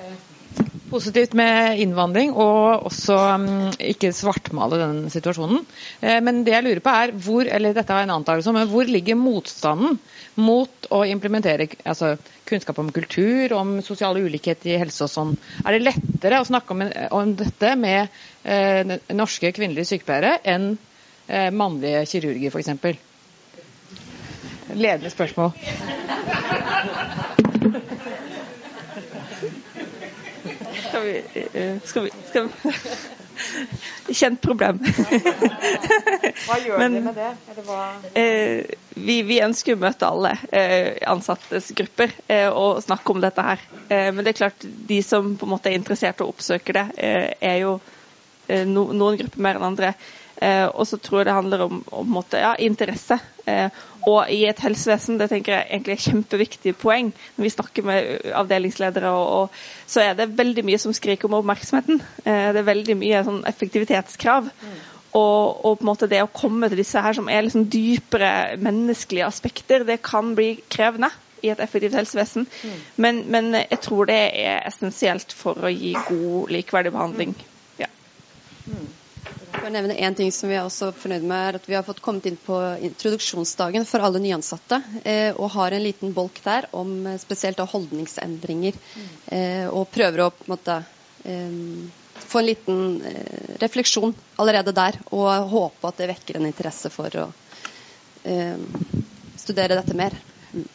eh, positivt med innvandring, og også um, ikke svartmale den situasjonen. Eh, men det jeg lurer på er hvor eller dette er en antakelse, men hvor ligger motstanden mot å implementere altså, kunnskap om kultur, om sosial ulikhet i helse og sånn? Er det lettere å snakke om, om dette med eh, norske kvinnelige sykepleiere enn eh, mannlige kirurger, f.eks.? Ledende spørsmål. Skal vi, eh, skal vi, skal vi. Kjent problem. hva gjør Men, de med det? Eh, vi, vi, ønsker å møte alle eh, ansattes grupper eh, og snakke om dette her. Eh, men det er klart, de som på en måte er interessert og oppsøker det, eh, er jo no, noen grupper mer enn andre. Eh, og så tror jeg det handler om, om måte, ja, interesse. Eh, og i et helsevesen, det tenker jeg egentlig er et kjempeviktig poeng når vi snakker med avdelingsledere, og, og, så er det veldig mye som skriker om oppmerksomheten. Eh, det er veldig mye sånn effektivitetskrav. Mm. Og, og, på en måte det å komme til disse her som er liksom dypere menneskelige aspekter, det kan bli krevende i et effektivt helsevesen. Mm. Men, men, jeg tror det er essensielt for å gi god, likeverdig behandling. Ja. Mm. Å nevne en ting som Vi er også fornøyd med, er at vi har fått kommet inn på introduksjonsdagen for alle nyansatte. Eh, og har en liten bolk der om eh, spesielt holdningsendringer. Eh, og prøver å på en måte få en liten refleksjon allerede der. Og håpe at det vekker en interesse for å studere dette mer. Mm.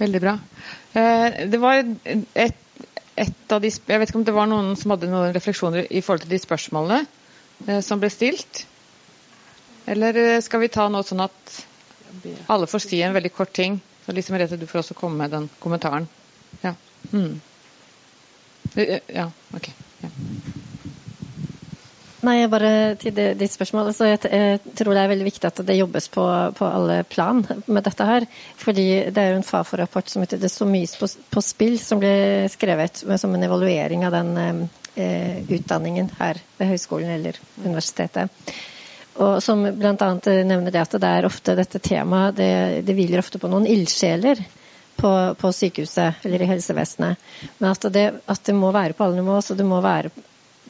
Veldig bra. Det var et et av de, Jeg vet ikke om det var noen som hadde noen refleksjoner i forhold til de spørsmålene eh, som ble stilt? Eller eh, skal vi ta noe sånn at alle får si en veldig kort ting? Så Lise Merete, du får også komme med den kommentaren. Ja. Mm. Ja, ok. Ja. Nei, bare til ditt spørsmål. Altså, jeg, jeg, tror det er veldig viktig at det jobbes på, på, alle plan med dette her. Fordi det er jo en Fafo-rapport som heter 'Det står mye på, på, spill', som ble skrevet som en evaluering av den eh, utdanningen her ved høyskolen eller universitetet. Og som bl.a. nevner det at det er ofte dette temaet det, det hviler ofte på noen ildsjeler. På, på, sykehuset eller i helsevesenet. Men at det, at det må være på alle nivå. Så det må være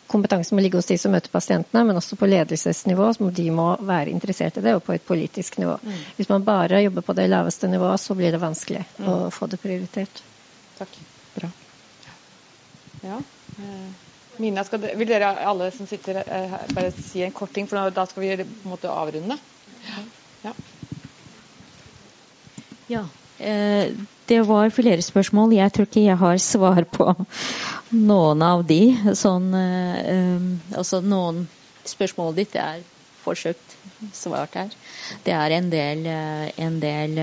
kompetansen må ligge hos de som møter pasientene, men også på ledelsesnivå. Så de må være interessert i det, og på et politisk nivå. Mm. Hvis man bare jobber på det laveste nivået, så blir det vanskelig mm. å få det prioritert. Takk. Bra. Ja. Eh, Mina, det, vil dere alle som sitter her, eh, bare si en kort ting, for da skal vi på en måte avrunde? Ja. ja. Eh, det var flere spørsmål. Jeg tror ikke jeg har svar på noen av de. Sånn, eh, altså noen spørsmål ditt er forsøkt svart her. Det er en del, eh, en del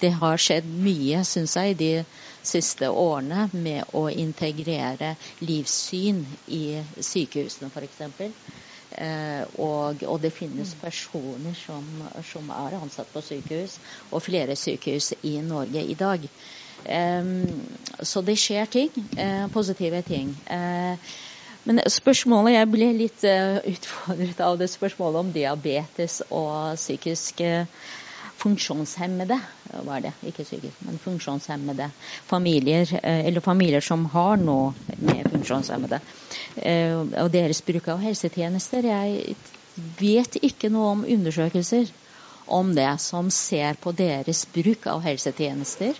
Det har skjedd mye, syns jeg, de siste årene med å integrere livssyn i sykehusene, f.eks. Eh, og, og, det finnes personer som, som, er ansatt på sykehus, og flere sykehus i Norge i dag. så det skjer ting. Eh, positive ting. Eh, men spørsmålet Jeg ble litt utfordret av det spørsmålet om diabetes og psykiske funksjonshemmede, var det, ikke psykisk, men funksjonshemmede familier, eller familier som har noe med funksjonshemmede. Eh, og deres bruk av helsetjenester. Jeg vet ikke noe om undersøkelser om det som ser på deres bruk av helsetjenester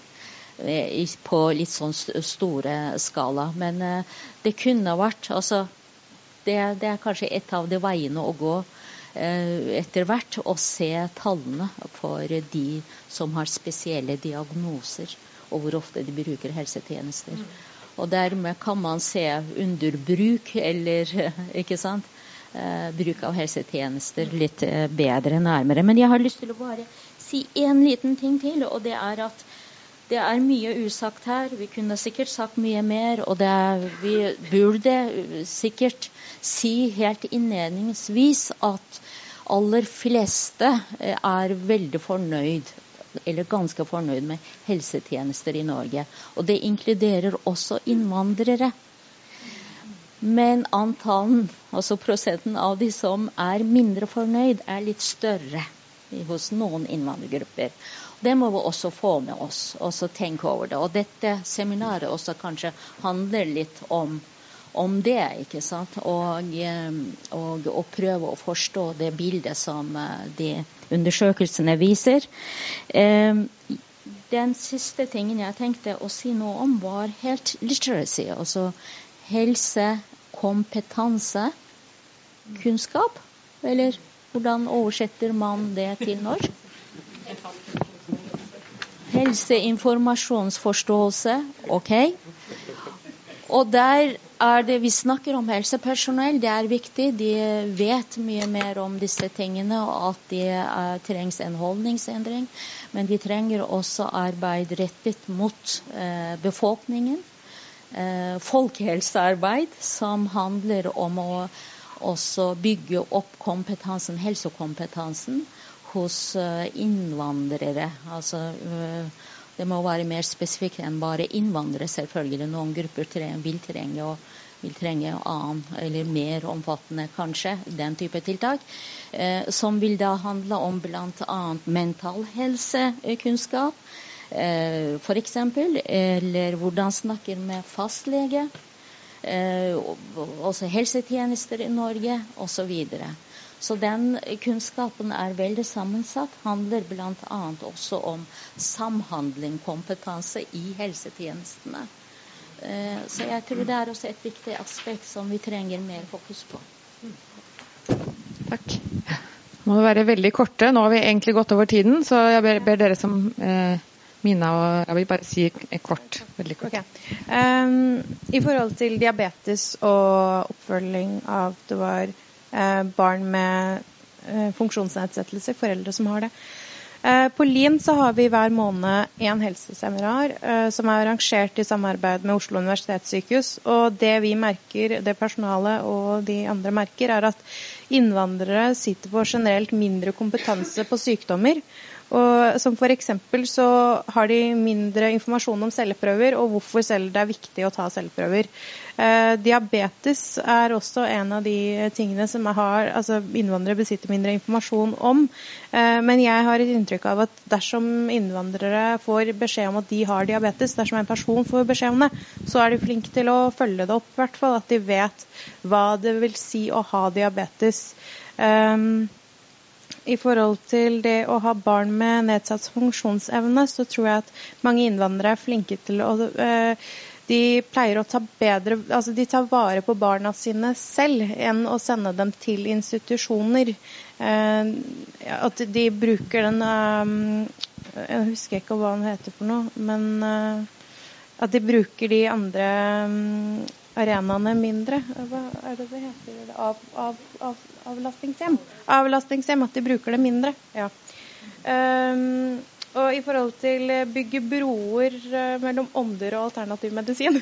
eh, på litt sånn store skala. Men eh, det kunne vært altså Det, det, er kanskje et av de veiene å gå eh, etter hvert. Å se tallene for de som har spesielle diagnoser, og hvor ofte de bruker helsetjenester. Og dermed kan man se underbruk eller ikke sant, eh, bruk av helsetjenester litt eh, bedre nærmere. Men jeg har lyst til å bare si én liten ting til, og det er at det er mye usagt her. Vi kunne sikkert sagt mye mer. Og er, vi burde sikkert si helt innledningsvis at aller fleste eh, er veldig fornøyd eller ganske fornøyd med helsetjenester i Norge. Og det inkluderer også innvandrere. Men antallen, altså prosenten av de som er mindre fornøyd, er litt større hos noen innvandrergrupper. Det må vi også få med oss og tenke over det. Og dette seminaret også kanskje handler litt om, om det. ikke sant? Og, eh, og, og, prøve å forstå det bildet som eh, de undersøkelsene viser. Eh, den siste tingen jeg tenkte å si noe om, var helt literacy. Altså helse, kompetanse, kunnskap. Eller hvordan oversetter man det til norsk? Helseinformasjonsforståelse, OK. Og der er det vi snakker om helsepersonell. Det er viktig. De vet mye mer om disse tingene, og at det uh, trengs en holdningsendring. Men de trenger også arbeid rettet mot uh, befolkningen. Uh, folkehelsearbeid som handler om å også bygge opp kompetansen, helsekompetansen hos eh, innvandrere. Altså, eh, det må være mer spesifikt enn bare innvandrere, selvfølgelig. Noen grupper vil trenge, og, vil trenge annen, eller mer omfattende, kanskje, den type tiltak. Eh, som vil da handle om bl.a. mental helsekunnskap. Eh, F.eks. Eller hvordan snakker med fastlege. Eh, også helsetjenester i Norge, osv. Så den kunnskapen er veldig sammensatt. Handler bl.a. også om samhandling, kompetanse i helsetjenestene. Eh, så jeg tror det er også et viktig aspekt som vi trenger mer fokus på. Takk. Nå må det være veldig korte. Nå har vi egentlig gått over tiden, så jeg ber, ber dere som eh, Mina og jeg vil bare si kort. Veldig kort. Okay. Um, I forhold til diabetes og oppfølging av det var barn med eh, funksjonsnedsettelse, foreldre som har det. Eh, på Lien så har vi hver måned én helseseminar som er arrangert i samarbeid med Oslo universitetssykehus. Og det vi merker, det personalet og de andre merker, er at innvandrere sitter på generelt mindre kompetanse på sykdommer. Og som F.eks. så har de mindre informasjon om celleprøver og hvorfor selv det er viktig å ta celleprøver. Eh, diabetes er også en av de tingene som har, altså innvandrere besitter mindre informasjon om. Eh, men jeg har et inntrykk av at dersom innvandrere får beskjed om at de har diabetes, dersom en person får beskjed om det, så er de flinke til å følge det opp, i hvert fall. At de vet hva det vil si å ha diabetes. Um, i forhold til det å ha barn med nedsatt funksjonsevne, så tror jeg at mange innvandrere er flinke til å øh, De pleier å ta bedre Altså de tar vare på barna sine selv enn å sende dem til institusjoner. Uh, at de bruker den uh, Jeg husker ikke hva den heter for noe, men at de bruker de andre um, arenaene mindre. Hva er det det heter? Av, av, av, avlastningshjem. Avlastningshjem, at de bruker det mindre. Ja. Um, og i forhold til bygge broer eh, mellom ånder og alternativ medisin,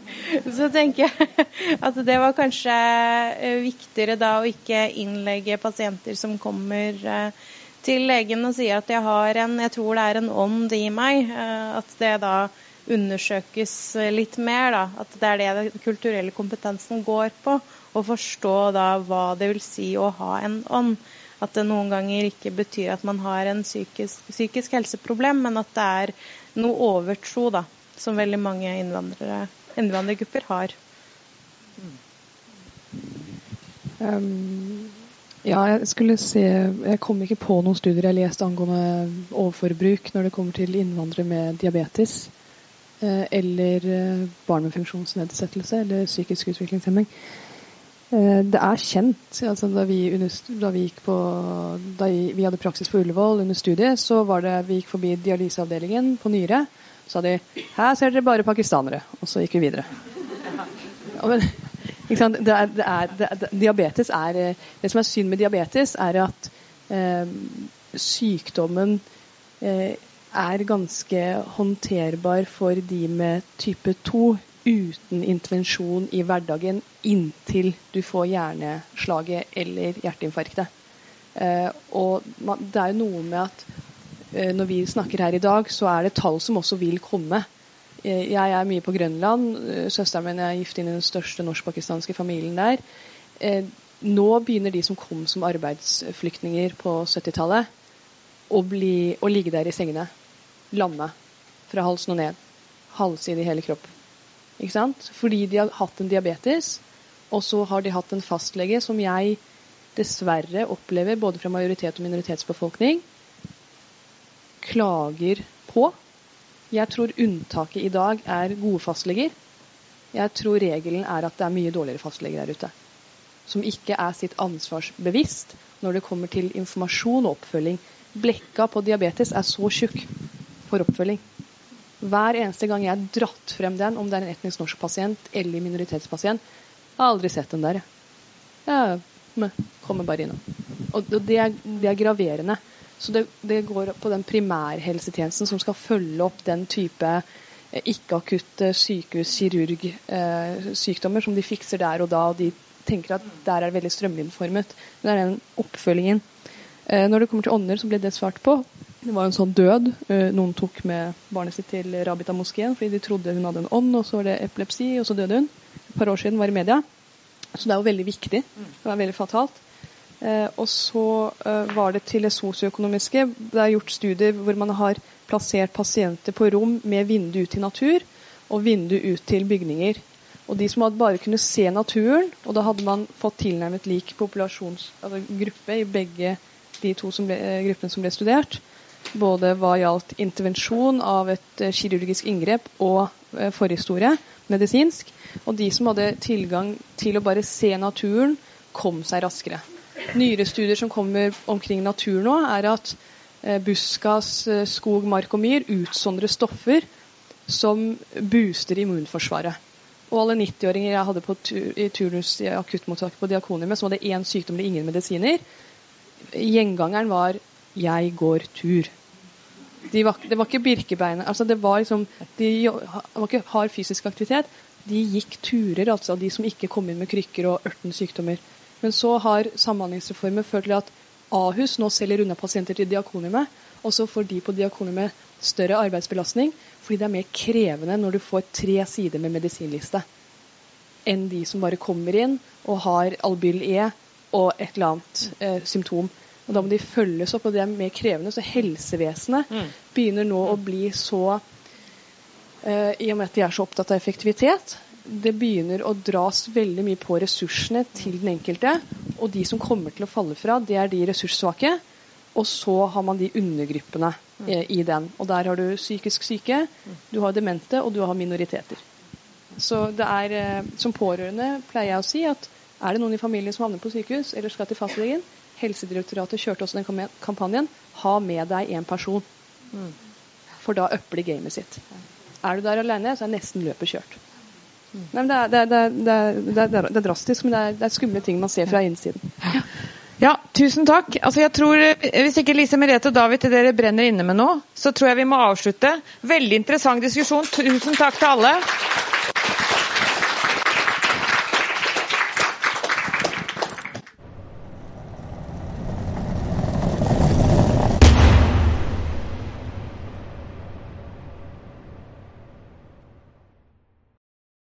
så tenker jeg at det var kanskje eh, viktigere da å ikke innlegge pasienter som kommer eh, til legen og sier at jeg har en, jeg tror det er en ånd i meg. At det da undersøkes litt mer. Da. At det er det den kulturelle kompetansen går på. Å forstå da hva det vil si å ha en ånd. At det noen ganger ikke betyr at man har en psykisk, psykisk helseproblem, men at det er noe overtro da, som veldig mange innvandrergrupper har. Um, ja, jeg skulle se Jeg kom ikke på noen studier jeg leste angående overforbruk når det kommer til innvandrere med diabetes. Eh, eller eh, barn med funksjonsnedsettelse eller psykisk utviklingshemming. Eh, det er kjent. Altså, da, vi, da, vi på, da, vi hadde praksis på Ullevål under studiet, så var det, vi gikk forbi dialyseavdelingen på nyre. Så sa de 'Her ser dere bare pakistanere'. Og så gikk vi videre. Ja, men, det er, det er, det, diabetes er, det som er synd med diabetes, er at eh, sykdommen eh, er ganske håndterbar for de med type 2 uten intervensjon i hverdagen inntil du får hjerneslaget eller hjerteinfarktet. Eh, og det er jo noe med at eh, når vi snakker her i dag, så er det tall som også vil komme. Eh, jeg er mye på Grønland. Søsteren min er gift inn i den største norsk-pakistanske familien der. Nå begynner de som kom som arbeidsflyktninger på 70-tallet, å, å ligge der i sengene. Lamme. Fra halsen og ned. Halvside i hele kroppen. Ikke sant? Fordi de har hatt en diabetes, og så har de hatt en fastlege som jeg dessverre opplever, både fra majoritet og minoritetsbefolkning, klager på. Jeg tror unntaket i dag er gode fastleger. Jeg tror regelen er at det er mye dårligere fastleger der ute. Som ikke er sitt ansvarsbevisst når det kommer til informasjon og oppfølging. Blekka på diabetes er så tjukk for oppfølging. Hver eneste gang jeg har dratt frem den, om det er en etnisk norsk pasient eller minoritetspasient, jeg har aldri sett den der. Jeg kommer bare innom. Og det er, det er graverende. Så det, det, går på den primærhelsetjenesten som skal følge opp den type eh, ikke-akutte sykehus-kirurg-sykdommer eh, som de fikser der og da. og De tenker at der er det veldig strømlinjeformet. Det er den oppfølgingen. Eh, når det kommer til ånder, så ble det svart på. Det var en sånn død. Eh, noen tok med barnet sitt til Rabita-moskeen fordi de trodde hun hadde en ånd, og så var det epilepsi, og så døde hun. Et par år siden var i media. Så det er jo veldig viktig. Det var veldig fatalt. Eh, og så eh, var det til det sosioøkonomiske. Det er gjort studier hvor man har plassert pasienter på rom med vindu ut til natur og vindu ut til bygninger. Og de som hadde bare kunne se naturen, og da hadde man fått tilnærmet lik populasjonsgruppe altså i begge de to som ble, gruppene som ble studert, både hva gjaldt intervensjon av et eh, kirurgisk inngrep og eh, forhistorie, medisinsk. Og de som hadde tilgang til å bare se naturen, kom seg raskere. Nyere studier som kommer omkring natur nå, er at eh, buskas, skog, mark og myr utsondrer stoffer som booster immunforsvaret. Og alle 90-åringer jeg hadde på i turnus i akuttmottaket på Diakoniumet, som hadde én sykdom eller ingen medisiner, gjengangeren var 'jeg går tur'. De var, det var ikke Birkebeinet. Altså det var liksom, de var ikke hard fysisk aktivitet. De gikk turer, altså de som ikke kom inn med krykker og ørten sykdommer. Men så har Samhandlingsreformen ført til at Ahus nå selger unna pasienter til Diakoniumet. Og så får de på Diakoniumet større arbeidsbelastning fordi det er mer krevende når du får tre sider med medisinliste enn de som bare kommer inn og har Albyl E og et eller annet eh, symptom. Og Da må de følges opp, og det er mer krevende. Så helsevesenet mm. begynner nå å bli så eh, I og med at de er så opptatt av effektivitet, det begynner å dras veldig mye på ressursene til den enkelte. Og de som kommer til å falle fra, det er de ressurssvake. Og så har man de undergruppene mm. eh, i den. Og der har du psykisk syke, du har demente, og du har minoriteter. Så det er, eh, som pårørende pleier jeg å si at er det noen i familien som havner på sykehus eller skal til fastlegen? Helsedirektoratet kjørte også den kampanjen. Ha med deg én person. Mm. For da upper de gamet sitt. Er du der alene, så er nesten løpet kjørt. Mm. Nei, det, er, det, er, det, er, det, er, drastisk, men det er, skumle ting man ser fra innsiden. Ja. Ja, tusen takk. Altså, jeg tror, Hvis ikke Lise Merete og David til dere brenner inne med noe, så tror jeg vi må avslutte. Veldig interessant diskusjon. Tusen takk til alle.